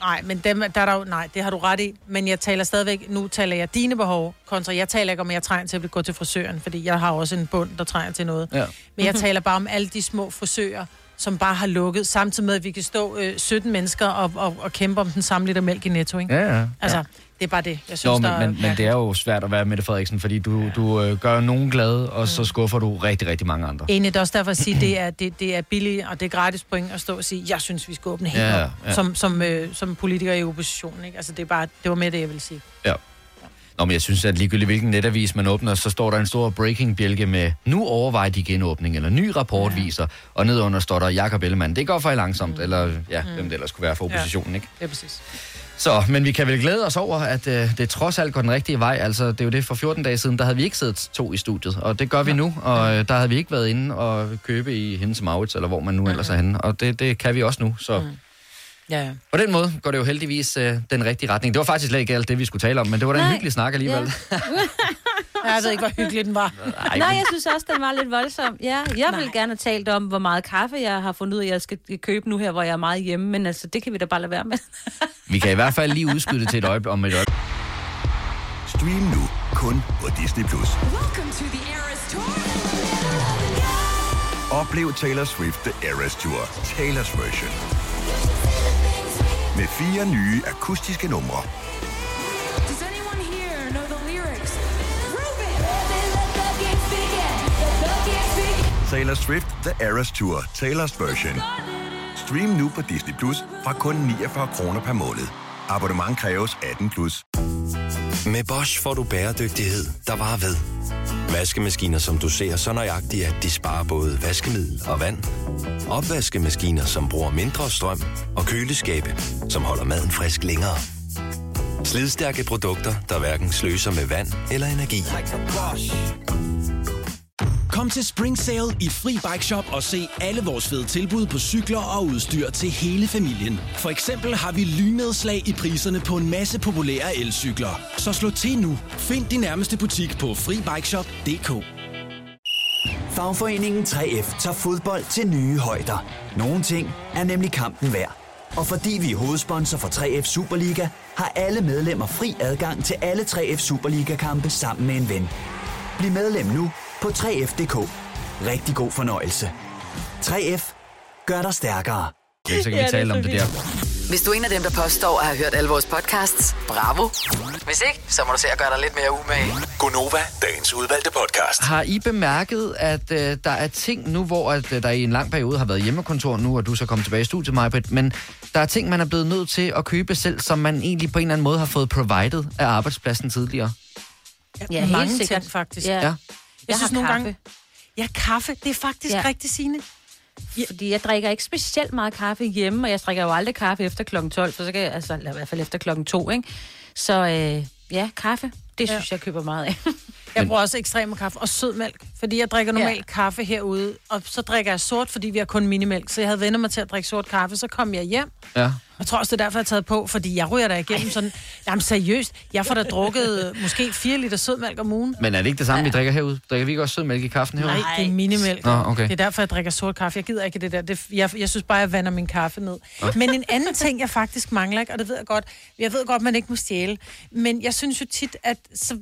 Speaker 2: Nej, men dem, der er der jo, nej, det har du ret i. Men jeg taler stadigvæk, nu taler jeg dine behov, kontra jeg taler ikke om, at jeg trænger til at gå til frisøren, fordi jeg har også en bund, der trænger til noget.
Speaker 1: Ja.
Speaker 2: Men jeg taler bare om alle de små frisører, som bare har lukket, samtidig med, at vi kan stå øh, 17 mennesker og, og, og kæmpe om den samme liter mælk i netto, ikke?
Speaker 1: Ja, ja.
Speaker 2: Altså, det er bare det, jeg synes,
Speaker 1: Nå, men,
Speaker 2: der
Speaker 1: men, men det er jo svært at være Mette Frederiksen, fordi du, du øh, gør nogen glade, og så skuffer du rigtig, rigtig mange andre.
Speaker 2: Enig, det er også derfor at sige, at det er, det, det er billigt, og det er gratis point at stå og sige, jeg synes, vi skal åbne helt
Speaker 1: Ja,
Speaker 2: ja,
Speaker 1: ja,
Speaker 2: op,
Speaker 1: ja.
Speaker 2: som, som, øh, som politiker i oppositionen. Ikke? Altså, det, er bare, det var med det, jeg vil sige.
Speaker 1: Nå, men jeg synes, at ligegyldigt hvilken netavis man åbner, så står der en stor breaking-bjælke med, nu overvejer de genåbning, eller ny rapport ja. viser, og nedunder står der Jakob Ellemann. Det går for langsomt, mm. eller ja, mm. hvem det ellers skulle være for oppositionen, ja. ikke?
Speaker 2: Er præcis.
Speaker 1: Så, men vi kan vel glæde os over, at øh, det trods alt går den rigtige vej. Altså, det er jo det for 14 dage siden, der havde vi ikke siddet to i studiet, og det gør vi nu, og øh, der havde vi ikke været inde og købe i Hendes Maurits, eller hvor man nu ellers er henne, og det, det kan vi også nu, så... Mm.
Speaker 2: Ja, ja.
Speaker 1: På den måde går det jo heldigvis øh, den rigtige retning. Det var faktisk slet ikke alt det, vi skulle tale om, men det var da en
Speaker 3: Nej.
Speaker 1: hyggelig snak alligevel.
Speaker 3: Ja.
Speaker 2: Jeg ved ikke, hvor hyggelig den var.
Speaker 1: Ej,
Speaker 3: Nej, jeg synes også, den var lidt voldsom. Ja, jeg vil
Speaker 2: Nej.
Speaker 3: gerne have talt om, hvor meget kaffe jeg har fundet ud af, at jeg skal købe nu her, hvor jeg er meget hjemme. Men altså, det kan vi da bare lade være med.
Speaker 1: Vi kan i hvert fald lige udskyde det til et øjeblik om et øjeblik.
Speaker 5: Stream nu kun på Disney+. Plus. Oplev Taylor Swift The Eras Tour, Taylor's version. Med fire nye akustiske numre. Taylor Swift The Eras Tour, Taylor's version. Stream nu på Disney Plus fra kun 49 kroner per måned. Abonnement kræves 18 plus.
Speaker 6: Med Bosch får du bæredygtighed, der varer ved. Vaskemaskiner, som du ser så nøjagtigt, at de sparer både vaskemiddel og vand. Opvaskemaskiner, som bruger mindre strøm. Og køleskabe, som holder maden frisk længere. Slidstærke produkter, der hverken sløser med vand eller energi.
Speaker 7: Kom til Spring Sale i Fri Bike Shop og se alle vores fede tilbud på cykler og udstyr til hele familien. For eksempel har vi lynedslag i priserne på en masse populære elcykler. Så slå til nu. Find din nærmeste butik på FriBikeShop.dk
Speaker 8: Fagforeningen 3F tager fodbold til nye højder. Nogle ting er nemlig kampen værd. Og fordi vi er hovedsponsor for 3F Superliga, har alle medlemmer fri adgang til alle 3F Superliga-kampe sammen med en ven. Bliv medlem nu på 3F.dk. Rigtig god fornøjelse. 3F gør dig stærkere.
Speaker 1: Okay, så kan vi tale om det der.
Speaker 4: Hvis du er en af dem, der påstår at have hørt alle vores podcasts, bravo. Hvis ikke, så må du se at gøre dig lidt mere umage.
Speaker 5: Gonova, dagens udvalgte podcast.
Speaker 1: Har I bemærket, at øh, der er ting nu, hvor at, øh, der i en lang periode har været hjemmekontor nu, og du så kommet tilbage i studiet, Majbrit, men der er ting, man er blevet nødt til at købe selv, som man egentlig på en eller anden måde har fået provided af arbejdspladsen tidligere?
Speaker 3: Ja, helt
Speaker 2: Mange
Speaker 3: sikkert.
Speaker 2: ting, faktisk.
Speaker 3: Ja.
Speaker 1: Ja.
Speaker 3: Jeg,
Speaker 2: synes
Speaker 3: har
Speaker 2: nogle
Speaker 3: kaffe.
Speaker 2: gange- Ja, kaffe. Det er faktisk ja.
Speaker 3: Ja.
Speaker 2: rigtig sigende.
Speaker 3: Fordi jeg drikker ikke specielt meget kaffe hjemme, og jeg drikker jo aldrig kaffe efter klokken 12, så så kan jeg, altså i hvert fald efter klokken 2, ikke? Så øh, ja, kaffe, det synes jeg køber meget af.
Speaker 2: Jeg bruger også ekstrem kaffe og sødmælk, fordi jeg drikker normalt ja. kaffe herude, og så drikker jeg sort, fordi vi har kun minimælk. Så jeg havde vendt mig til at drikke sort kaffe, så kom jeg hjem.
Speaker 1: Ja.
Speaker 2: Jeg tror også, det er derfor, jeg har taget på, fordi jeg ryger der igennem sådan... Jamen seriøst, jeg får da drukket øh, måske 4 liter sødmælk om ugen.
Speaker 1: Men er det ikke det samme, vi drikker herude? Drikker vi ikke også sødmælk i kaffen herude?
Speaker 2: Nej, det er minimælk.
Speaker 1: Nå, okay.
Speaker 2: Det er derfor, jeg drikker sort kaffe. Jeg gider ikke det der. Det, jeg, jeg synes bare, jeg vander min kaffe ned. Men en anden ting, jeg faktisk mangler, ikke, og det ved jeg godt, jeg ved godt, man ikke må stjæle, men jeg synes jo tit, at så,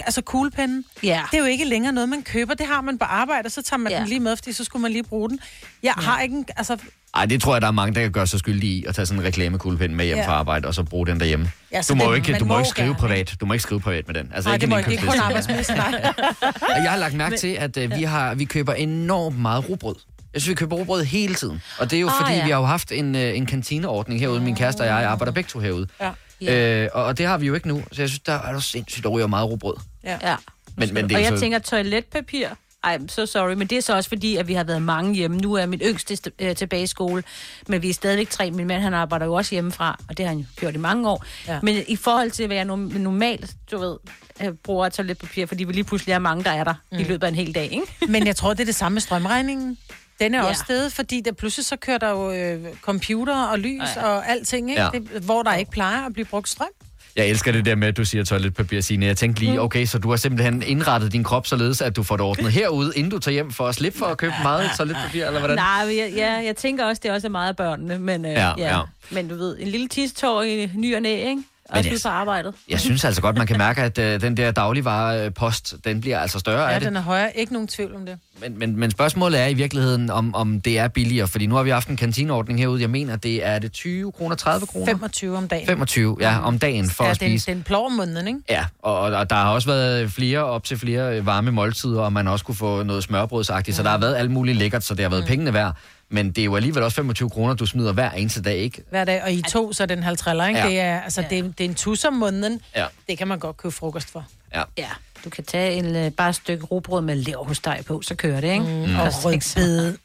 Speaker 2: altså kuglepennen,
Speaker 3: Ja.
Speaker 2: det er jo ikke længere noget, man køber. Det har man på arbejde, og så tager man
Speaker 3: Ja.
Speaker 2: den lige med, fordi så skulle man lige bruge den. Jeg har ikke en, altså,
Speaker 1: Ej, det tror jeg, der er mange, der kan gøre sig skyldige i at tage sådan en reklamekuglepen med hjem
Speaker 2: Ja.
Speaker 1: fra arbejde, og så bruge den derhjemme.
Speaker 2: Ja,
Speaker 1: du må
Speaker 2: den-
Speaker 1: jo ikke, du må
Speaker 2: må
Speaker 1: ikke skrive
Speaker 2: gerne,
Speaker 1: privat. Du må ikke skrive privat med den. Altså,
Speaker 2: nej, det må ikke, ikke kun arbejdsmæssigt.
Speaker 1: jeg har lagt mærke til, at øh, vi, har, vi køber enormt meget rugbrød. Jeg synes, vi køber rugbrød hele tiden. Og det er jo
Speaker 3: Ah,
Speaker 1: fordi,
Speaker 3: ja.
Speaker 1: vi har jo haft en, øh, en kantineordning herude. Min kæreste og jeg arbejder begge to herude.
Speaker 2: Ja.
Speaker 3: Ja.
Speaker 1: Øh, og, og det har vi jo ikke nu. Så jeg synes, der er der sindssygt, ryger meget rugbrød.
Speaker 3: Ja.
Speaker 1: Men, men det
Speaker 3: Og
Speaker 1: er
Speaker 3: jeg
Speaker 1: så...
Speaker 3: tænker toiletpapir. Ej, I'm so sorry, men det er så også fordi, at vi har været mange hjemme. Nu er min yngste st- øh, tilbage i skole, men vi er stadigvæk tre. Min mand, han arbejder jo også hjemmefra, og det har han jo gjort i mange år.
Speaker 2: Ja.
Speaker 3: Ja. Men i forhold til, hvad jeg no- normalt, du ved, øh, bruger toiletpapir, fordi vi lige pludselig er mange, der er der mm. i løbet af en hel dag, ikke?
Speaker 2: Men jeg tror, det er det samme med strømregningen. Den er ja. Også stedet, fordi der pludselig så kører der jo øh, computer og lys ja, og alting, ikke?
Speaker 1: Ja.
Speaker 2: Det, hvor der ikke plejer at blive brugt strøm.
Speaker 1: Jeg elsker det der med, at du siger toiletpapir, Signe. Jeg tænkte
Speaker 2: Mm.
Speaker 1: lige, okay, så du har simpelthen indrettet din krop således, at du får det ordnet herude, inden du tager hjem for at slippe for at købe meget toiletpapir, eller hvordan?
Speaker 3: Nej, men jeg, ja, jeg tænker også, det er også meget af børnene, men, øh,
Speaker 1: Ja,
Speaker 3: ja,
Speaker 1: ja.
Speaker 3: ja. men du ved, en lille tistår i ny og næ, ikke? Også
Speaker 1: jeg-
Speaker 3: ud på arbejdet.
Speaker 1: Jeg synes altså godt, man kan mærke, at øh, den der dagligvarepost, den bliver altså større
Speaker 2: Ja,
Speaker 1: af det.
Speaker 2: den er højere. Ikke nogen tvivl om det.
Speaker 1: Men, men, men spørgsmålet er i virkeligheden, om, om det er billigere, fordi nu har vi haft en kantineordning herude. Jeg mener, det er det 20 kroner, 30 kroner?
Speaker 2: 25 om dagen.
Speaker 1: 25, ja, om dagen for
Speaker 2: ja,
Speaker 1: at
Speaker 2: den,
Speaker 1: spise.
Speaker 2: den plår måneden, ikke?
Speaker 1: Ja, og, og der har også været flere op til flere øh, varme måltider, og man også kunne få noget smørbrødsagtigt, så der har været alt muligt lækkert, så det har været pengene værd. Men det er jo alligevel også 25 kroner, du smider hver eneste dag, ikke?
Speaker 2: Hver dag. Og i to, så er den 50, ikke?
Speaker 1: Ja.
Speaker 2: Ja. Det er, altså, det, er, det er en tus om måneden.
Speaker 1: Ja.
Speaker 2: Det kan man godt købe frokost for.
Speaker 1: Ja.
Speaker 3: Ja, du kan tage en, øh, bare et stykke rugbrød med leverpostej på, så kører det, ikke? Mm.
Speaker 2: Og rødbede.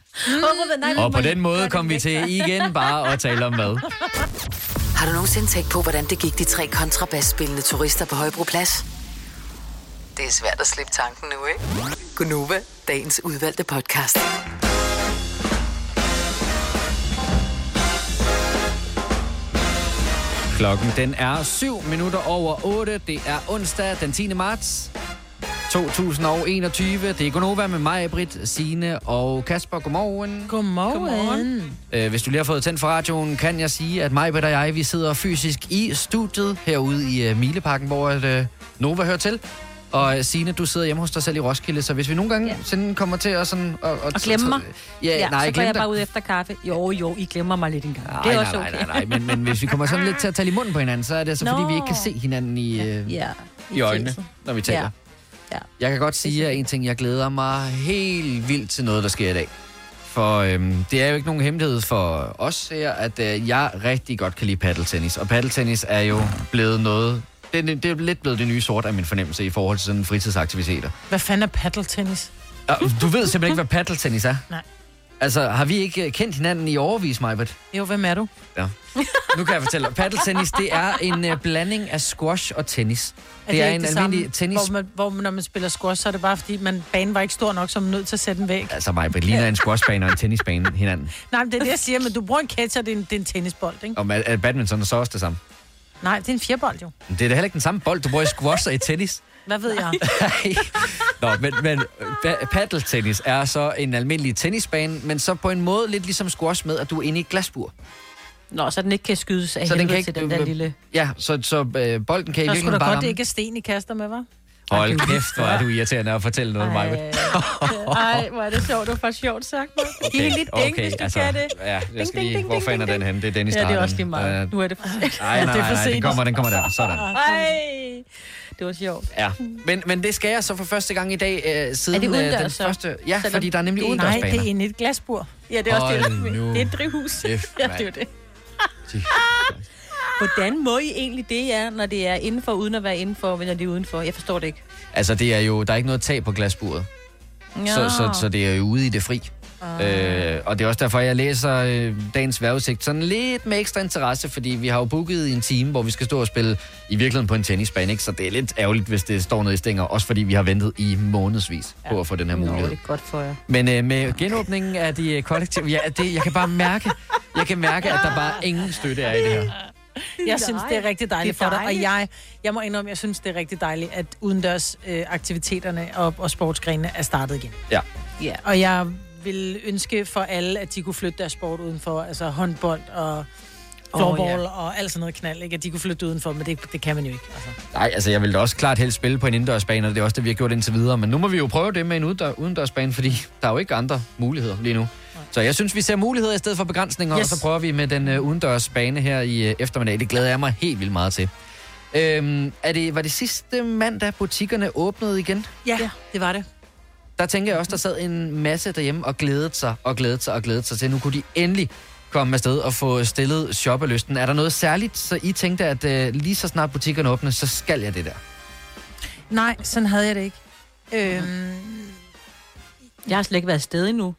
Speaker 1: Og på den måde kom vi til igen bare at tale om mad.
Speaker 4: Har du nogensinde tænkt på, hvordan det gik de tre kontrabasspillende turister på Højbroplads? Det er svært at slippe tanken nu, ikke? Gunova, dagens udvalgte podcast.
Speaker 1: Klokken den er 7 minutter over 8. Det er onsdag den 10. marts 2021. Det er Gonova med mig, Britt, Signe og Kasper. Godmorgen.
Speaker 2: Godmorgen. Godmorgen.
Speaker 1: Øh, Hvis du lige har fået tændt for radioen, kan jeg sige, at mig, Britt og jeg, vi sidder fysisk i studiet herude i uh, Mileparken, hvor uh, Nova hører til. Og uh, Signe, du sidder hjemme hos dig selv i Roskilde, så hvis vi nogle gange ja.
Speaker 3: Ja.
Speaker 1: sådan kommer til at sådan... Og, og,
Speaker 3: Og glemme mig.
Speaker 1: Ja,
Speaker 3: Ja,
Speaker 1: nej,
Speaker 3: så går jeg bare ud efter kaffe. Jo, jo, I glemmer mig lidt engang.
Speaker 1: Nej,
Speaker 3: det er
Speaker 1: nej,
Speaker 3: også
Speaker 1: nej,
Speaker 3: okay.
Speaker 1: nej, nej, men, men hvis vi kommer sådan lidt til at tale i munden på hinanden, så er det altså, fordi
Speaker 3: Nå.
Speaker 1: vi ikke kan se hinanden i, øh,
Speaker 3: Ja,
Speaker 1: i øjnene, når vi taler.
Speaker 3: Ja. Ja.
Speaker 1: Jeg kan godt sige jer en ting. Jeg glæder mig helt vildt til noget, der sker i dag. For øhm, det er jo ikke nogen hemmelighed for os her, at øh, jeg rigtig godt kan lide paddeltennis. Og paddeltennis er jo blevet noget... Det, er- det er lidt blevet det nye sort af min fornemmelse i forhold til sådan fritidsaktiviteter.
Speaker 2: Hvad fanden er paddeltennis?
Speaker 1: Og Du ved simpelthen ikke, hvad paddeltennis er?
Speaker 2: Nej.
Speaker 1: Altså, har vi ikke øh, kendt hinanden i overvis, Majbert?
Speaker 2: Jo, hvem er du?
Speaker 1: Ja. Nu kan jeg fortælle dig. Paddeltennis, det er en uh, blanding af squash og tennis.
Speaker 2: Er
Speaker 1: det er
Speaker 2: ikke
Speaker 1: en
Speaker 2: det
Speaker 1: almindelig
Speaker 2: samme,
Speaker 1: tennis...
Speaker 2: Hvor, man, hvor man, når man spiller squash, så er det bare fordi, man, banen var ikke stor nok, så man er nødt til at sætte en væg.
Speaker 1: Altså, Majbert ligner en squashbane og en tennisbane hinanden.
Speaker 2: Nej, men det er det, jeg siger, men du bruger en catcher, det er en, det er en tennisbold, ikke?
Speaker 1: Og er, er badminton så også det samme?
Speaker 2: Nej, det er en firebold jo.
Speaker 1: Det er da heller ikke den samme bold, du bruger i squash og i tennis.
Speaker 2: Hvad ved jeg?
Speaker 1: Nej. Nå, men, men pa- paddeltennis er så en almindelig tennisbane, men så på en måde lidt ligesom squash med, at du er inde i et glasbur.
Speaker 3: Nå, så den ikke kan skydes af
Speaker 1: Så den kan ikke-
Speaker 3: til den der lille...
Speaker 1: Ja, så, så øh, bolden kan i
Speaker 2: Så skulle da godt, det ikke er sten, I kaster med, hva'?
Speaker 1: Hold kæft, hvor er du irriterende at fortælle noget, Maja.
Speaker 3: Ej, hvor er det sjovt, du får sjovt sagt mig. Okay, Giv lille ding, hvis du kan det.
Speaker 1: Ja, jeg skal
Speaker 3: ding,
Speaker 1: lige...
Speaker 3: ding,
Speaker 1: Hvor fanden er den henne? Det er Dennis
Speaker 3: Ja, det er også lige meget.
Speaker 1: Øh,
Speaker 3: Nu er det for sent.
Speaker 1: Nej, nej, nej, den kommer, den kommer der. Sådan.
Speaker 3: Ej, det var sjovt.
Speaker 1: Ja, men, men det skal jeg så for første gang i dag, øh, siden
Speaker 3: Er det
Speaker 1: øh, den
Speaker 3: så?
Speaker 1: første... Ja,
Speaker 3: Selvom
Speaker 1: fordi der er nemlig
Speaker 3: det-
Speaker 2: Nej,
Speaker 1: udendørsbaner.
Speaker 2: det er inde i et glasbur.
Speaker 3: Ja, det er også
Speaker 1: Hold
Speaker 3: det. Det er et drivhus.
Speaker 1: Kæft,
Speaker 3: Ja, det er jo det. Hvordan må I egentlig det er, når det er indenfor, uden at være indenfor, når det er udenfor? Jeg forstår det ikke.
Speaker 1: Altså, det er jo... Der er ikke noget tag på glasburet. Så, så, så det er jo ude i det fri. Øh, og det er også derfor, jeg læser øh, dagens vejrudsigt sådan lidt med ekstra interesse, fordi vi har jo booket en time, hvor vi skal stå og spille i virkeligheden på en tennisbane, ikke? så det er lidt ærgerligt, hvis det står nede i stænger, også fordi vi har ventet i månedsvis ja. på at få den her
Speaker 3: Nå,
Speaker 1: mulighed.
Speaker 3: det er godt for jer.
Speaker 1: Men øh, med genåbningen af de øh, kollektive, ja, det, jeg kan bare mærke, jeg kan mærke, at der bare ingen støtte er i det her.
Speaker 2: Jeg synes, det er rigtig dejligt
Speaker 3: Det er
Speaker 2: for dig, og
Speaker 3: dejligt.
Speaker 2: jeg, jeg må indrømme, jeg synes, det er rigtig dejligt, at udendørs øh, aktiviteterne og, og sportsgrenene er startet igen.
Speaker 1: Ja.
Speaker 3: Ja.
Speaker 2: Og jeg vil ønske for alle, at de kunne flytte deres sport udenfor, altså håndbold og floorball oh, ja. og alt sådan noget knald, ikke? at de kunne flytte udenfor, men det, det kan man jo ikke. Altså.
Speaker 1: Nej, altså jeg vil da også klart helst spille på en indendørsbane, og det er også det, vi har gjort indtil videre. Men nu må vi jo prøve det med en udendørsbane, fordi der er jo ikke andre muligheder lige nu. Så jeg synes, vi ser muligheder i stedet for begrænsninger, yes. Og så prøver vi med den uh, udendørsbane her i uh, eftermiddag. Det glæder jeg mig helt vildt meget til. Øhm, er det, var det sidste mandag, butikkerne åbnede igen?
Speaker 2: Ja, ja, det var det.
Speaker 1: Der tænker jeg også, der sad en masse derhjemme og glædede sig, og glædede sig, og glædede sig til. Nu kunne de endelig komme afsted og få stillet shoppelysten. Er der noget særligt, så I tænkte, at uh, lige så snart butikkerne åbner, så skal jeg det der?
Speaker 2: Nej, sådan havde jeg det ikke. Øhm,
Speaker 3: Jeg har slet ikke været afsted endnu.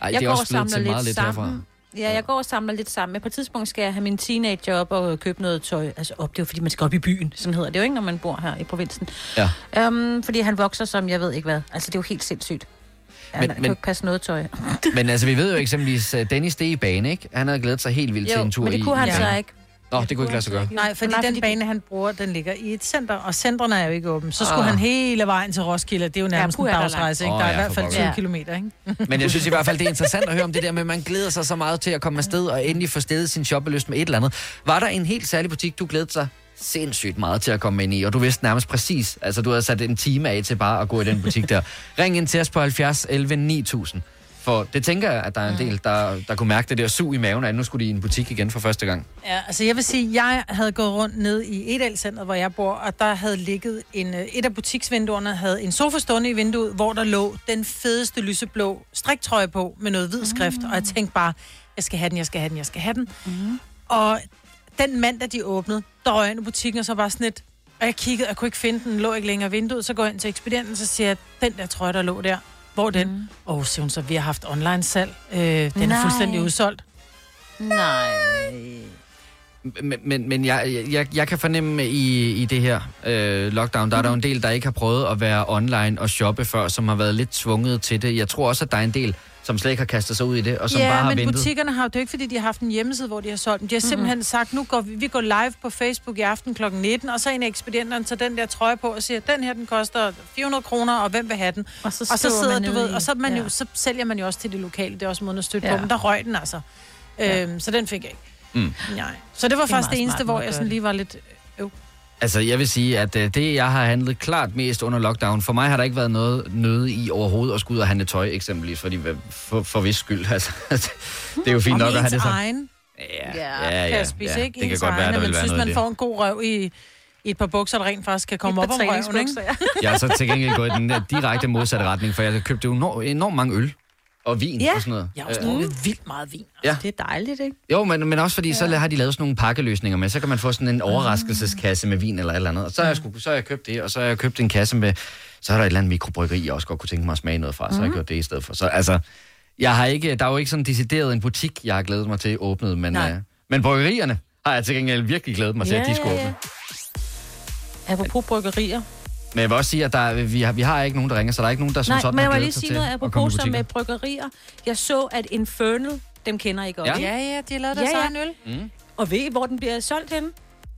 Speaker 1: Ej,
Speaker 3: jeg
Speaker 1: det er
Speaker 3: går
Speaker 1: også blevet til meget lidt herfra.
Speaker 3: Ja, jeg går og samler lidt sammen. Men på et tidspunkt skal jeg have min teenager op og købe noget tøj. Altså op, det er jo fordi, man skal op i byen. Sådan hedder det jo ikke, når man bor her i provinsen.
Speaker 1: Ja.
Speaker 3: Um, fordi han vokser som, jeg ved ikke hvad. Altså, det er jo helt sindssygt. Han
Speaker 1: Men-
Speaker 3: men, kan
Speaker 1: men-
Speaker 3: jo ikke passe noget tøj.
Speaker 1: Men altså, vi ved jo eksempelvis, Dennis det i bane, ikke? Han havde glædet sig helt vildt til en tur
Speaker 3: men det
Speaker 1: i
Speaker 3: kunne han
Speaker 1: i
Speaker 3: så ikke.
Speaker 1: Nå, det kunne ikke lade sig gøre.
Speaker 2: nej, fordi
Speaker 3: Nej,
Speaker 2: den
Speaker 3: fordi-
Speaker 2: bane, han bruger, den ligger i et center, og centrene er jo ikke åbent. Så skulle
Speaker 1: Ah.
Speaker 2: han hele vejen til Roskilde. Det er jo nærmest
Speaker 3: puha,
Speaker 2: en dagsrejse, ikke? Der er
Speaker 1: ja,
Speaker 2: i hvert fald
Speaker 1: pokker.
Speaker 2: 20
Speaker 3: Ja.
Speaker 2: kilometer, ikke?
Speaker 1: Men jeg synes i hvert fald, det er interessant at høre om det der med, at man glæder sig så meget til at komme afsted og endelig få stedet sin shoppelyst med et eller andet. Var der en helt særlig butik, du glædede sig sindssygt meget til at komme ind i, og du vidste nærmest præcis, altså du havde sat en time af til bare at gå i den butik der. Ring ind til os på 70 11 9000. For det tænker jeg, at der er en del, der, der kunne mærke det der sug i maven, at nu skulle de i en butik igen for første gang.
Speaker 2: Ja, altså jeg vil sige, jeg havde gået rundt ned i Edalcenteret, hvor jeg bor, og der havde ligget en, øh, et af butiksvinduerne havde en sofa stående i vinduet, hvor der lå den fedeste lyseblå striktrøje på med noget hvid skrift, mm. og jeg tænkte bare, jeg skal have den, jeg skal have den, jeg skal have den. Mm. Og den mandag, de åbnede, der røg jeg ind i butikken, og så var sådan et, og jeg kiggede, jeg kunne ikke finde den, lå ikke længere i vinduet, så går jeg ind til ekspedienten, så siger jeg, den der trøje, der lå der, hvor er den? Åh, mm. oh, siger hun så, vi har haft online salg, øh, den er
Speaker 3: Nej.
Speaker 2: fuldstændig udsolgt.
Speaker 3: Nej.
Speaker 1: Men, men, men jeg, jeg, jeg kan fornemme i, i det her øh, lockdown, der er der jo en del, der ikke har prøvet at være online og shoppe før, som har været lidt tvunget til det. Jeg tror også, at der er en del, som slet ikke har kastet sig ud i det, og som
Speaker 2: ja,
Speaker 1: bare har
Speaker 2: men
Speaker 1: ventet.
Speaker 2: butikkerne har jo det ikke, fordi de har haft en hjemmeside, hvor de har solgt dem. De har simpelthen sagt, nu går vi, vi går live på Facebook i aften kl. 19, og så en af ekspedienterne tager den der trøje på og siger, den her, den koster 400 kroner, og hvem vil have den?
Speaker 3: Og så,
Speaker 2: Og så sidder
Speaker 3: man
Speaker 2: du ved,
Speaker 3: i-
Speaker 2: og så, man
Speaker 3: ja.
Speaker 2: jo, så sælger man jo også til de lokale. Det er også måden at støtte
Speaker 3: Ja.
Speaker 2: på, men der røg den altså. Øhm, så den fik jeg ikke.
Speaker 1: Mm.
Speaker 2: Nej. Så det var
Speaker 3: Det
Speaker 2: faktisk det eneste,
Speaker 3: smart
Speaker 2: hvor jeg sådan
Speaker 3: det.
Speaker 2: lige var lidt... Øh,
Speaker 1: Altså, jeg vil sige, at øh, det, jeg har handlet klart mest under lockdown, for mig har der ikke været noget nøde i overhovedet at skulle ud og handle tøj, eksempelvis, fordi for, for vis skyld. Altså, det er jo fint
Speaker 2: om
Speaker 1: nok at have det sådan.
Speaker 2: egen
Speaker 3: Ja,
Speaker 2: kan jeg spise, ikke?
Speaker 1: Det kan godt være, der vil være
Speaker 2: synes,
Speaker 1: noget
Speaker 2: man får en god røv i, i et par bukser, der rent faktisk kan komme op om røven, ikke?
Speaker 1: Jeg er så til gengæld gået i den der direkte modsatte retning, for jeg har købt enormt, enormt mange øl og vin
Speaker 3: Ja.
Speaker 1: og sådan noget.
Speaker 2: Jeg har også
Speaker 1: Øh,
Speaker 2: drukket vildt meget vin.
Speaker 1: Ja.
Speaker 3: Det er dejligt, ikke?
Speaker 1: Jo, men, men også fordi, ja. så har de lavet sådan nogle pakkeløsninger med, så kan man få sådan en overraskelseskasse med vin eller et eller andet. Og så har, jeg, sgu, så har jeg købt det, og så har jeg købt en kasse med, så er der et eller andet mikrobryggeri, jeg også godt kunne tænke mig at smage noget fra, så har jeg gjort det i stedet for. Så altså, jeg har ikke, der er jo ikke sådan decideret en butik, jeg har glædet mig til åbnet, men, øh, men bryggerierne har jeg til gengæld virkelig glædet mig til, at de skulle åbne.
Speaker 3: Apropos bryggerier.
Speaker 1: Men jeg vil også sige, at der, er- vi, har, vi har ikke nogen, der ringer, så der er ikke nogen, der som
Speaker 3: Nej,
Speaker 1: sådan
Speaker 3: men jeg
Speaker 1: har
Speaker 3: lige
Speaker 1: sig
Speaker 3: sige
Speaker 1: til
Speaker 3: noget
Speaker 1: at komme i
Speaker 3: apropos med bryggerier. Jeg så, at Infernal, dem kender I godt,
Speaker 1: Ja.
Speaker 3: ikke?
Speaker 2: Ja, ja, de har lavet deres
Speaker 3: Ja, ja.
Speaker 2: egen øl.
Speaker 1: Mm.
Speaker 3: Og ved I, hvor den bliver solgt henne?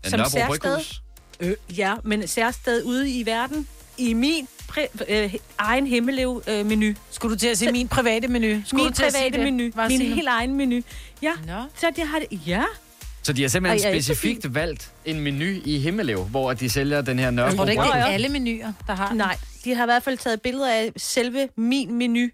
Speaker 3: Som
Speaker 1: Nørrebro
Speaker 3: særsted?
Speaker 1: Bryghus.
Speaker 3: Øh, ja, men særsted ude i verden. I min præ- øh, egen himmellev-menu.
Speaker 2: Skulle du til at sige min private menu? Skulle
Speaker 3: min
Speaker 2: du til at sige
Speaker 3: private
Speaker 2: det?
Speaker 3: menu. Min helt egen menu. Ja,
Speaker 2: Nå.
Speaker 3: så jeg har det. Ja.
Speaker 1: Så de har simpelthen
Speaker 3: Ej, jeg ikke
Speaker 1: specifikt valgt en menu i Himmelev, hvor de sælger den her
Speaker 2: Jeg
Speaker 1: Nørrebro
Speaker 2: tror det ikke, det er alle menuer, der har den.
Speaker 3: Nej, de har i hvert fald taget billeder af selve min menu.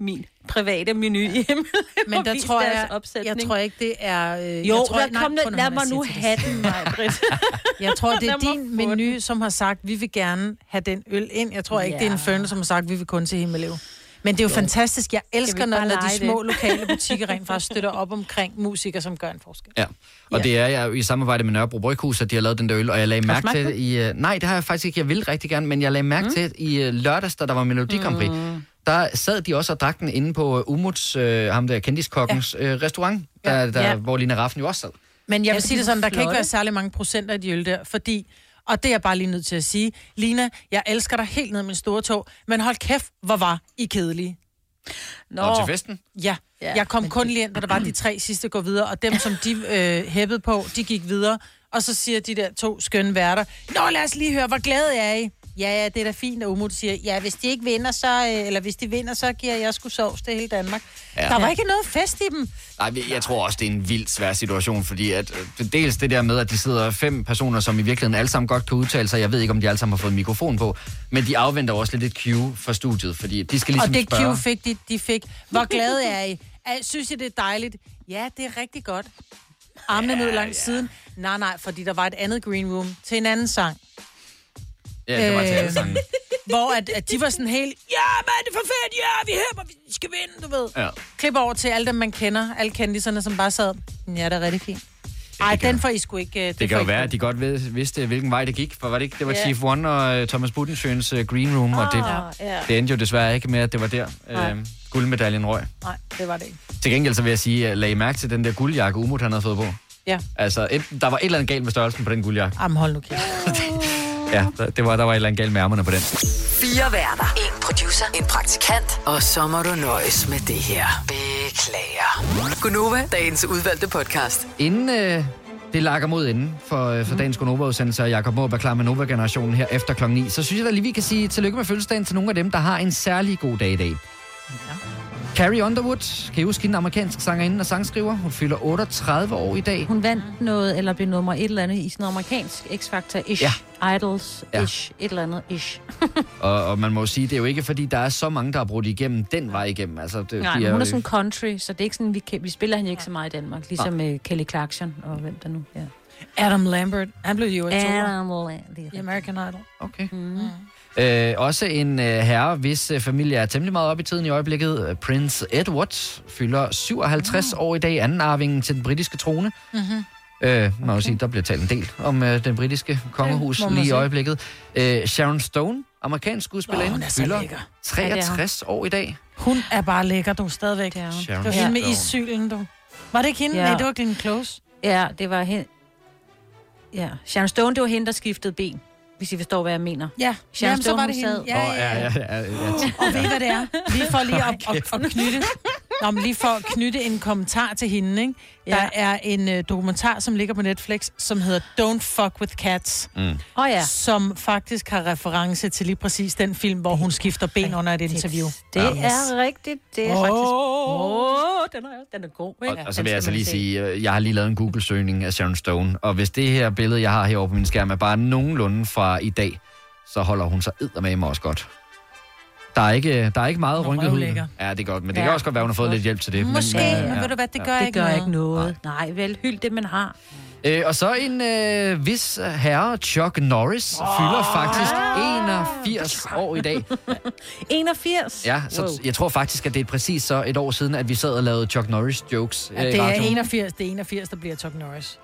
Speaker 3: Min private menu i himmellev.
Speaker 2: Men der tror jeg, jeg
Speaker 3: opsætning.
Speaker 2: tror ikke, det er... Øh,
Speaker 3: Jo,
Speaker 2: jeg tror,
Speaker 3: der kom
Speaker 2: prøv
Speaker 3: det.
Speaker 2: nu,
Speaker 3: Lad mig
Speaker 2: jeg
Speaker 3: nu have
Speaker 2: det.
Speaker 3: den, mig, Britt.
Speaker 2: Jeg tror, det er din menu, som har sagt, vi vil gerne have den øl ind. Jeg tror ikke, det er
Speaker 3: Ja.
Speaker 2: en førne, som har sagt, vi vil kun til Himmelev. Men det er jo, fantastisk. Jeg elsker, når, når de små
Speaker 3: det?
Speaker 2: lokale butikker rent faktisk støtter op omkring musikere, som gør en forskel.
Speaker 1: Ja, og
Speaker 3: Ja.
Speaker 1: det er jo i samarbejde med Nørrebro Bryghus, at de har lavet den der øl, og jeg lagde mærke til i... Uh, nej, det har jeg faktisk ikke. Jeg vil rigtig gerne, men jeg lagde mærke mm. til i uh, lørdags, da der var Melodi Grand Prix.
Speaker 3: Mm.
Speaker 1: der sad de også og drak den inde på øh, Umuts, øh, ham der kendiskokkens ja. øh, restaurant, der, der,
Speaker 2: Ja.
Speaker 1: hvor Lina Raffen jo også sad.
Speaker 2: Men jeg vil sige det
Speaker 3: de
Speaker 2: sådan, der kan ikke være særlig mange procenter af de øl der, fordi, og det er jeg bare lige nødt til at sige, Lina, jeg elsker dig helt ned med min store tog, men hold kæft, hvor var I kedelige.
Speaker 3: Nå,
Speaker 1: Og til festen.
Speaker 2: Ja,
Speaker 3: Ja,
Speaker 2: jeg kom kun lige ind, da der var de tre sidste gå videre, og dem, som de øh, hæppede på, de gik videre, og så siger de der to skønne værter, Nå, lad os lige høre, hvor glade er I? Ja, ja, det er da fint, og Umut siger, ja, hvis de ikke vinder, så, øh, eller hvis de vinder, så giver jeg sgu sovs til hele Danmark. Ja. Der var ikke noget fest i dem.
Speaker 1: Nej, jeg tror også, det er en vildt svær situation, fordi at, øh, dels det der med, at de sidder fem personer, som i virkeligheden alle sammen godt kan udtale sig. Jeg ved ikke, om de alle sammen har fået mikrofon på, men de afventer også lidt et cue for studiet, fordi de skal ligesom
Speaker 2: og det
Speaker 1: spørge.
Speaker 2: Q fik de, de fik. Hvor glade er I? Synes I, det er dejligt? Ja, det er rigtig godt. Armene ned langs siden. Nej, nej, fordi der var et andet green room til en anden sang.
Speaker 1: Ja, det var til alle
Speaker 2: Øh,
Speaker 1: sange.
Speaker 2: Hvor at, at de var sådan helt, ja, men det er for fedt, ja, vi hæpper, vi skal vinde, du ved.
Speaker 1: Ja.
Speaker 2: Klip over til alle dem, man kender, alle kendiserne, som bare sad, ja, det er rigtig fint. Ej,
Speaker 1: kan-
Speaker 2: den får I sgu ikke... øh,
Speaker 1: Det
Speaker 2: får
Speaker 1: kan jo være, at de godt ved, vidste, hvilken vej det gik, for var det ikke, det var
Speaker 3: Ja.
Speaker 1: Chief One og uh, Thomas Budensjøens uh, Green Room, og det,
Speaker 3: ja.
Speaker 1: det endte jo desværre ikke med, at det var der,
Speaker 2: Nej.
Speaker 1: uh, guldmedaljen røg.
Speaker 2: Nej, det var det ikke.
Speaker 1: Til gengæld så vil jeg sige, uh, lag I mærke til den der guldjakke, Umut han havde fået på.
Speaker 2: Ja,
Speaker 1: Altså, et, der var et eller andet galt med størrelsen på den guldjakke.
Speaker 2: Jamen, hold nu kæft.
Speaker 1: Ja, der, det var, der var et eller andet galt med ærmerne på den.
Speaker 4: Fire værter. En producer. En praktikant. Og så må du nøjes med det her. Beklager. Gunova, dagens udvalgte podcast.
Speaker 1: Inden øh, det lakker mod enden for, øh, for dagens Gonova-udsendelse, og Jacob Måb er klar med Nova-generationen her efter klokken 9, så synes jeg da lige, vi kan sige tillykke med fødselsdagen til nogle af dem, der har en særlig god dag i dag. Ja. Carrie Underwood, kan I huske hende, amerikansk sangerinde og sangskriver? Hun fylder 38 år i dag.
Speaker 3: Hun vandt noget, eller blev nummer et eller andet i sådan amerikansk X-Factor-ish.
Speaker 1: Ja.
Speaker 3: Idols-ish. Et eller andet ish.
Speaker 1: Og, og man må jo sige, det er jo ikke, fordi der er så mange, der har brudt igennem den vej igennem. Altså, det,
Speaker 3: Nej,
Speaker 1: de
Speaker 3: men hun er
Speaker 1: jo-
Speaker 3: sådan country, så det er ikke sådan, vi, kan, vi spiller hende ikke så meget i Danmark. Ligesom med Kelly Clarkson og hvem der nu. Ja.
Speaker 2: Adam Lambert, han blev jo et
Speaker 3: Animal.
Speaker 2: i American Idol.
Speaker 1: Okay. Mm. Øh, også en øh, herre, hvis øh, familie er temmelig meget op i tiden i øjeblikket. Øh, Prince Edward fylder 57 år i dag, anden arvingen til den britiske trone. Mm-hmm. Øh, man okay. sige, der bliver talt en del om øh, den britiske kongehus
Speaker 2: må man
Speaker 1: lige i øjeblikket. Øh, Sharon Stone, amerikansk skuespillerinde,
Speaker 2: er så
Speaker 1: fylder
Speaker 2: lækker.
Speaker 1: 63 år i dag.
Speaker 2: Hun er bare lækker, du, stadigvæk.
Speaker 3: Er.
Speaker 1: Sharon
Speaker 2: Det var hende med issylen, du. Var det ikke hende?
Speaker 3: Ja.
Speaker 2: Nej, det var Glenn Close.
Speaker 3: Ja, det var hende. Ja, Sharon Stone, det var hende, der skiftede ben. Hvis I forstår, hvad jeg mener.
Speaker 2: Ja,
Speaker 3: Sharon
Speaker 2: Jamen, så var det hende. Ja, ja, ja.
Speaker 1: ja, ja, ja, ja.
Speaker 2: Og ved I, hvad det er? Lige for lige at, at, at knytte... Nå, men lige for at knytte en kommentar til hende, ikke? Der
Speaker 3: Ja.
Speaker 2: er en uh, dokumentar, som ligger på Netflix, som hedder Don't Fuck With Cats,
Speaker 3: Åh oh, ja.
Speaker 2: som faktisk har reference til lige præcis den film, hvor hun skifter ben under et interview.
Speaker 3: Det er rigtigt. Det er
Speaker 2: Åh.
Speaker 3: faktisk... Åh, den er, den er god.
Speaker 1: Og,
Speaker 3: Ikke?
Speaker 1: og så
Speaker 3: Den
Speaker 1: vil jeg altså lige
Speaker 3: se.
Speaker 1: sige, øh, jeg har lige lavet en Google-søgning af Sharon Stone, og hvis det her billede, jeg har herovre på min skærm, er bare nogenlunde fra i dag, så holder hun sig eddermame også godt. Der er ikke, der er ikke meget rynket hud. Ja, det er godt, men det
Speaker 3: Ja,
Speaker 1: kan også godt være, hun har fået lidt hjælp til det.
Speaker 2: Måske,
Speaker 1: men,
Speaker 2: men
Speaker 1: ja.
Speaker 2: ved du hvad, det gør
Speaker 3: Det
Speaker 2: ikke
Speaker 3: gør
Speaker 2: noget.
Speaker 3: ikke noget. Nej, vel, hyld det, man har.
Speaker 1: Øh, og så en øh, vis herre, Chuck Norris, oh. fylder faktisk 81 år i dag.
Speaker 3: 81?
Speaker 1: Ja, så
Speaker 3: Wow.
Speaker 1: jeg tror faktisk, at det er præcis så et år siden, at vi sad og lavede Chuck Norris jokes
Speaker 2: Ja,
Speaker 1: øh,
Speaker 2: det er
Speaker 1: radioen.
Speaker 2: 81, det er 81, der bliver Chuck Norris.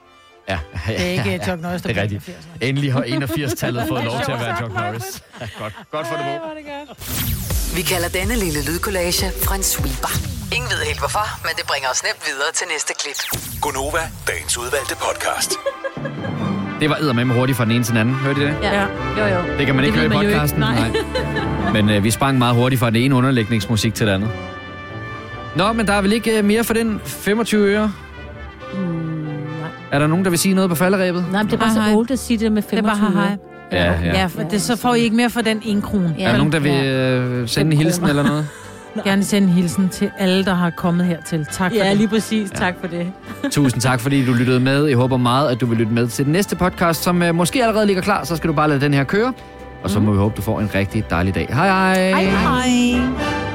Speaker 1: Ja, ja,
Speaker 2: Det er ikke
Speaker 1: ja,
Speaker 2: Chuck Norris, der
Speaker 1: det er
Speaker 2: bliver
Speaker 1: rigtigt.
Speaker 2: 81. nej.
Speaker 1: Endelig har 81-tallet fået lov til at være Chuck Norris. Ja, godt. Godt for det på.
Speaker 4: Vi kalder denne lille lydkollage en sweeper. Ingen ved helt hvorfor, men det bringer os nemt videre til næste klip.
Speaker 7: Gonova, dagens udvalgte podcast.
Speaker 1: Det var eddermame hurtigt fra den ene til den anden. Hørte I det?
Speaker 3: Ja. Jo, jo.
Speaker 1: Det kan man ikke
Speaker 3: ved
Speaker 1: høre i
Speaker 3: ikke.
Speaker 1: podcasten.
Speaker 3: Nej.
Speaker 1: Men øh, vi sprang meget hurtigt fra det ene underlægningsmusik til det andet. Nå, men der er vel ikke øh, mere for den 25 øre?
Speaker 3: Mm, nej.
Speaker 1: Er der nogen, der vil sige noget på falderæbet?
Speaker 3: Nej, men det er bare
Speaker 2: Hej,
Speaker 3: så old at sige det med
Speaker 2: Det er bare
Speaker 3: 25
Speaker 2: hej, hej.
Speaker 1: Ja, ja.
Speaker 2: Ja, for det, så får I ikke mere for den en krone.
Speaker 3: Ja.
Speaker 1: Er der nogen, der vil øh, sende en hilsen eller noget?
Speaker 2: Gerne sende en hilsen til alle, der har kommet hertil. Tak for
Speaker 3: Ja,
Speaker 2: det.
Speaker 3: lige præcis. Tak for det.
Speaker 1: Tusind tak, fordi du lyttede med. Jeg håber meget, at du vil lytte med til den næste podcast, som øh, måske allerede ligger klar. Så skal du bare lade den her køre. Og så må vi håbe, du får en rigtig dejlig dag. Hej hej!
Speaker 2: Hej, hej.